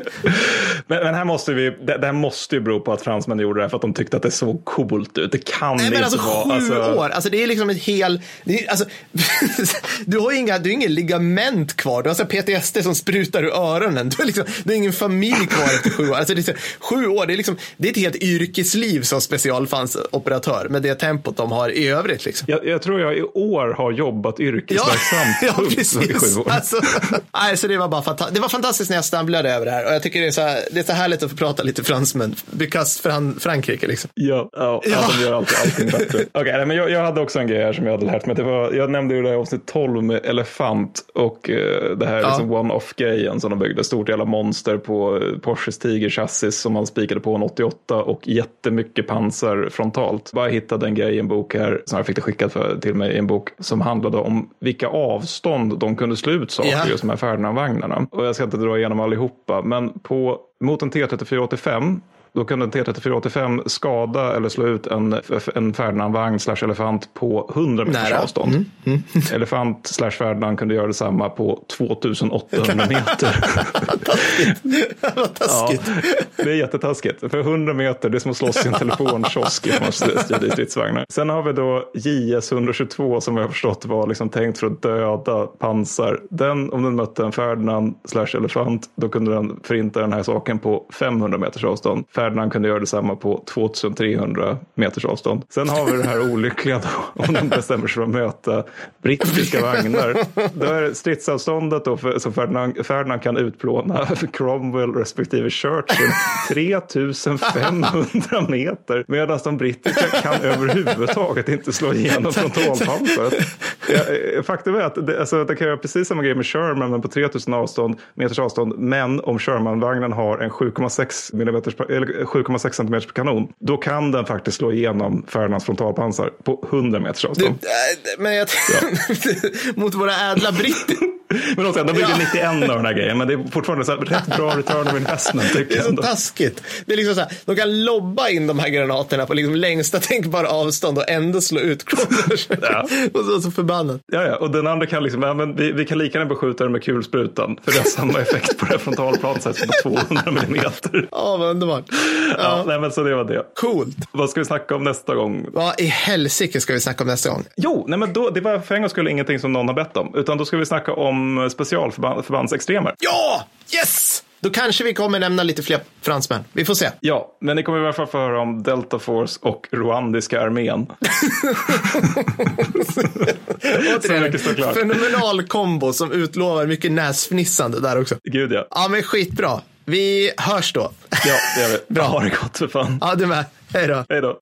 men, men, här måste vi, det, det här måste ju bero på att fransmän gjorde det här för att de tyckte att det såg coolt ut. Det kan nej, men inte alltså, vara. Sju alltså... år, alltså det är liksom ett hel, är, alltså, du har inga, du har ingen ligament kvar, du har så PTSD som sprutar ur öronen, du har, liksom, du har ingen familj familj kvar efter sju år. Alltså det är, sju år, det är, liksom, det är ett helt yrkesliv som specialfansoperatör med det tempot de har i övrigt. Liksom. Jag, jag, tror jag i år har jobbat yrkesverksamt. Ja, ja precis. Alltså, alltså det, var bara fanta- det var fantastiskt när jag stamblade över det här och jag tycker det är så, här, det är så härligt att få prata lite fransmän. Because Fran- Frankrike liksom. Ja, ja, ja. de gör alltid allting bättre. okay, men jag, jag, hade också en grej här som jag hade lärt mig. Det var, jag nämnde ju det här avsnitt 12 med elefant och uh, det här ja. liksom one-off-grejen som de byggde. Stort jävla monster på Porsches Tiger-chassis som man spikade på en 88 och jättemycket pansar frontalt. Bara hittade en grej i en bok här som jag fick det skickat för, till mig i en bok som handlade om vilka avstånd de kunde slå ut saker, yeah. just här Ferdinand-vagnarna. Och jag ska inte dra igenom allihopa, men på, mot en T3485 då kunde en T3485 skada eller slå ut en, en Ferdinand-vagn slash elefant på 100 meters Nära. avstånd. Mm. Mm. Elefant slash Ferdinand kunde göra detsamma på 2800 meter. Vad taskigt. Ja, det är jättetaskigt. För 100 meter, det är som att slåss i en telefonkiosk i stridsvagnar. Sen har vi då JS 122 som jag har förstått var liksom tänkt för att döda pansar. Den, om den mötte en Ferdinand slash elefant, då kunde den förinta den här saken på 500 meters avstånd. Ferdinand kunde göra detsamma på 2300 meters avstånd. Sen har vi det här olyckliga då, om de bestämmer sig för att möta brittiska vagnar. Då är stridsavståndet då för, som Ferdinand, Ferdinand kan utplåna Cromwell respektive Churchill 3500 meter medan de brittiska kan överhuvudtaget inte slå igenom frontalpansret. Faktum är att det, alltså, det kan göra precis samma grej med Sherman men på 3000 avstånd, meters avstånd. Men om Sherman-vagnen har en 7,6 mm 7,6 cm kanon, då kan den faktiskt slå igenom Ferdinands frontalpansar på 100 meters avstånd. Du, äh, men jag, ja. mot våra ädla britter Men också, de byggde Ja. 91 av den här grejen, men det är fortfarande så här, rätt bra return of investment tycker Det är så ändå. taskigt. Det är liksom så här, de kan lobba in de här granaterna på liksom längsta tänkbara avstånd och ändå slå ut Crawlers. Ja. och så, så förbannat. Ja, ja, och den andra kan liksom, ja, men vi, vi kan lika gärna beskjuta den med kulsprutan, för det har samma effekt på det här frontalplanet här, på 200 millimeter. Ja, vad underbart. Ja, nej, men så det var det. Coolt. Vad ska vi snacka om nästa gång? Vad i helsike ska vi snacka om nästa gång? Jo, nej, men då, det var för en gångs skull ingenting som någon har bett om, utan då ska vi snacka om specialförbandsextremer. Ja! Yes! Då kanske vi kommer nämna lite fler fransmän. Vi får se. Ja, men ni kommer i alla fall få höra om Delta Force och rwandiska armén. Återigen. Fenomenal kombo som utlovar mycket näsfnissande där också. Gud ja. Ja, men skitbra. Vi hörs då. Ja, det gör vi. Bra. Ha det gott för fan. Ja, du med. Hej då. Hej då.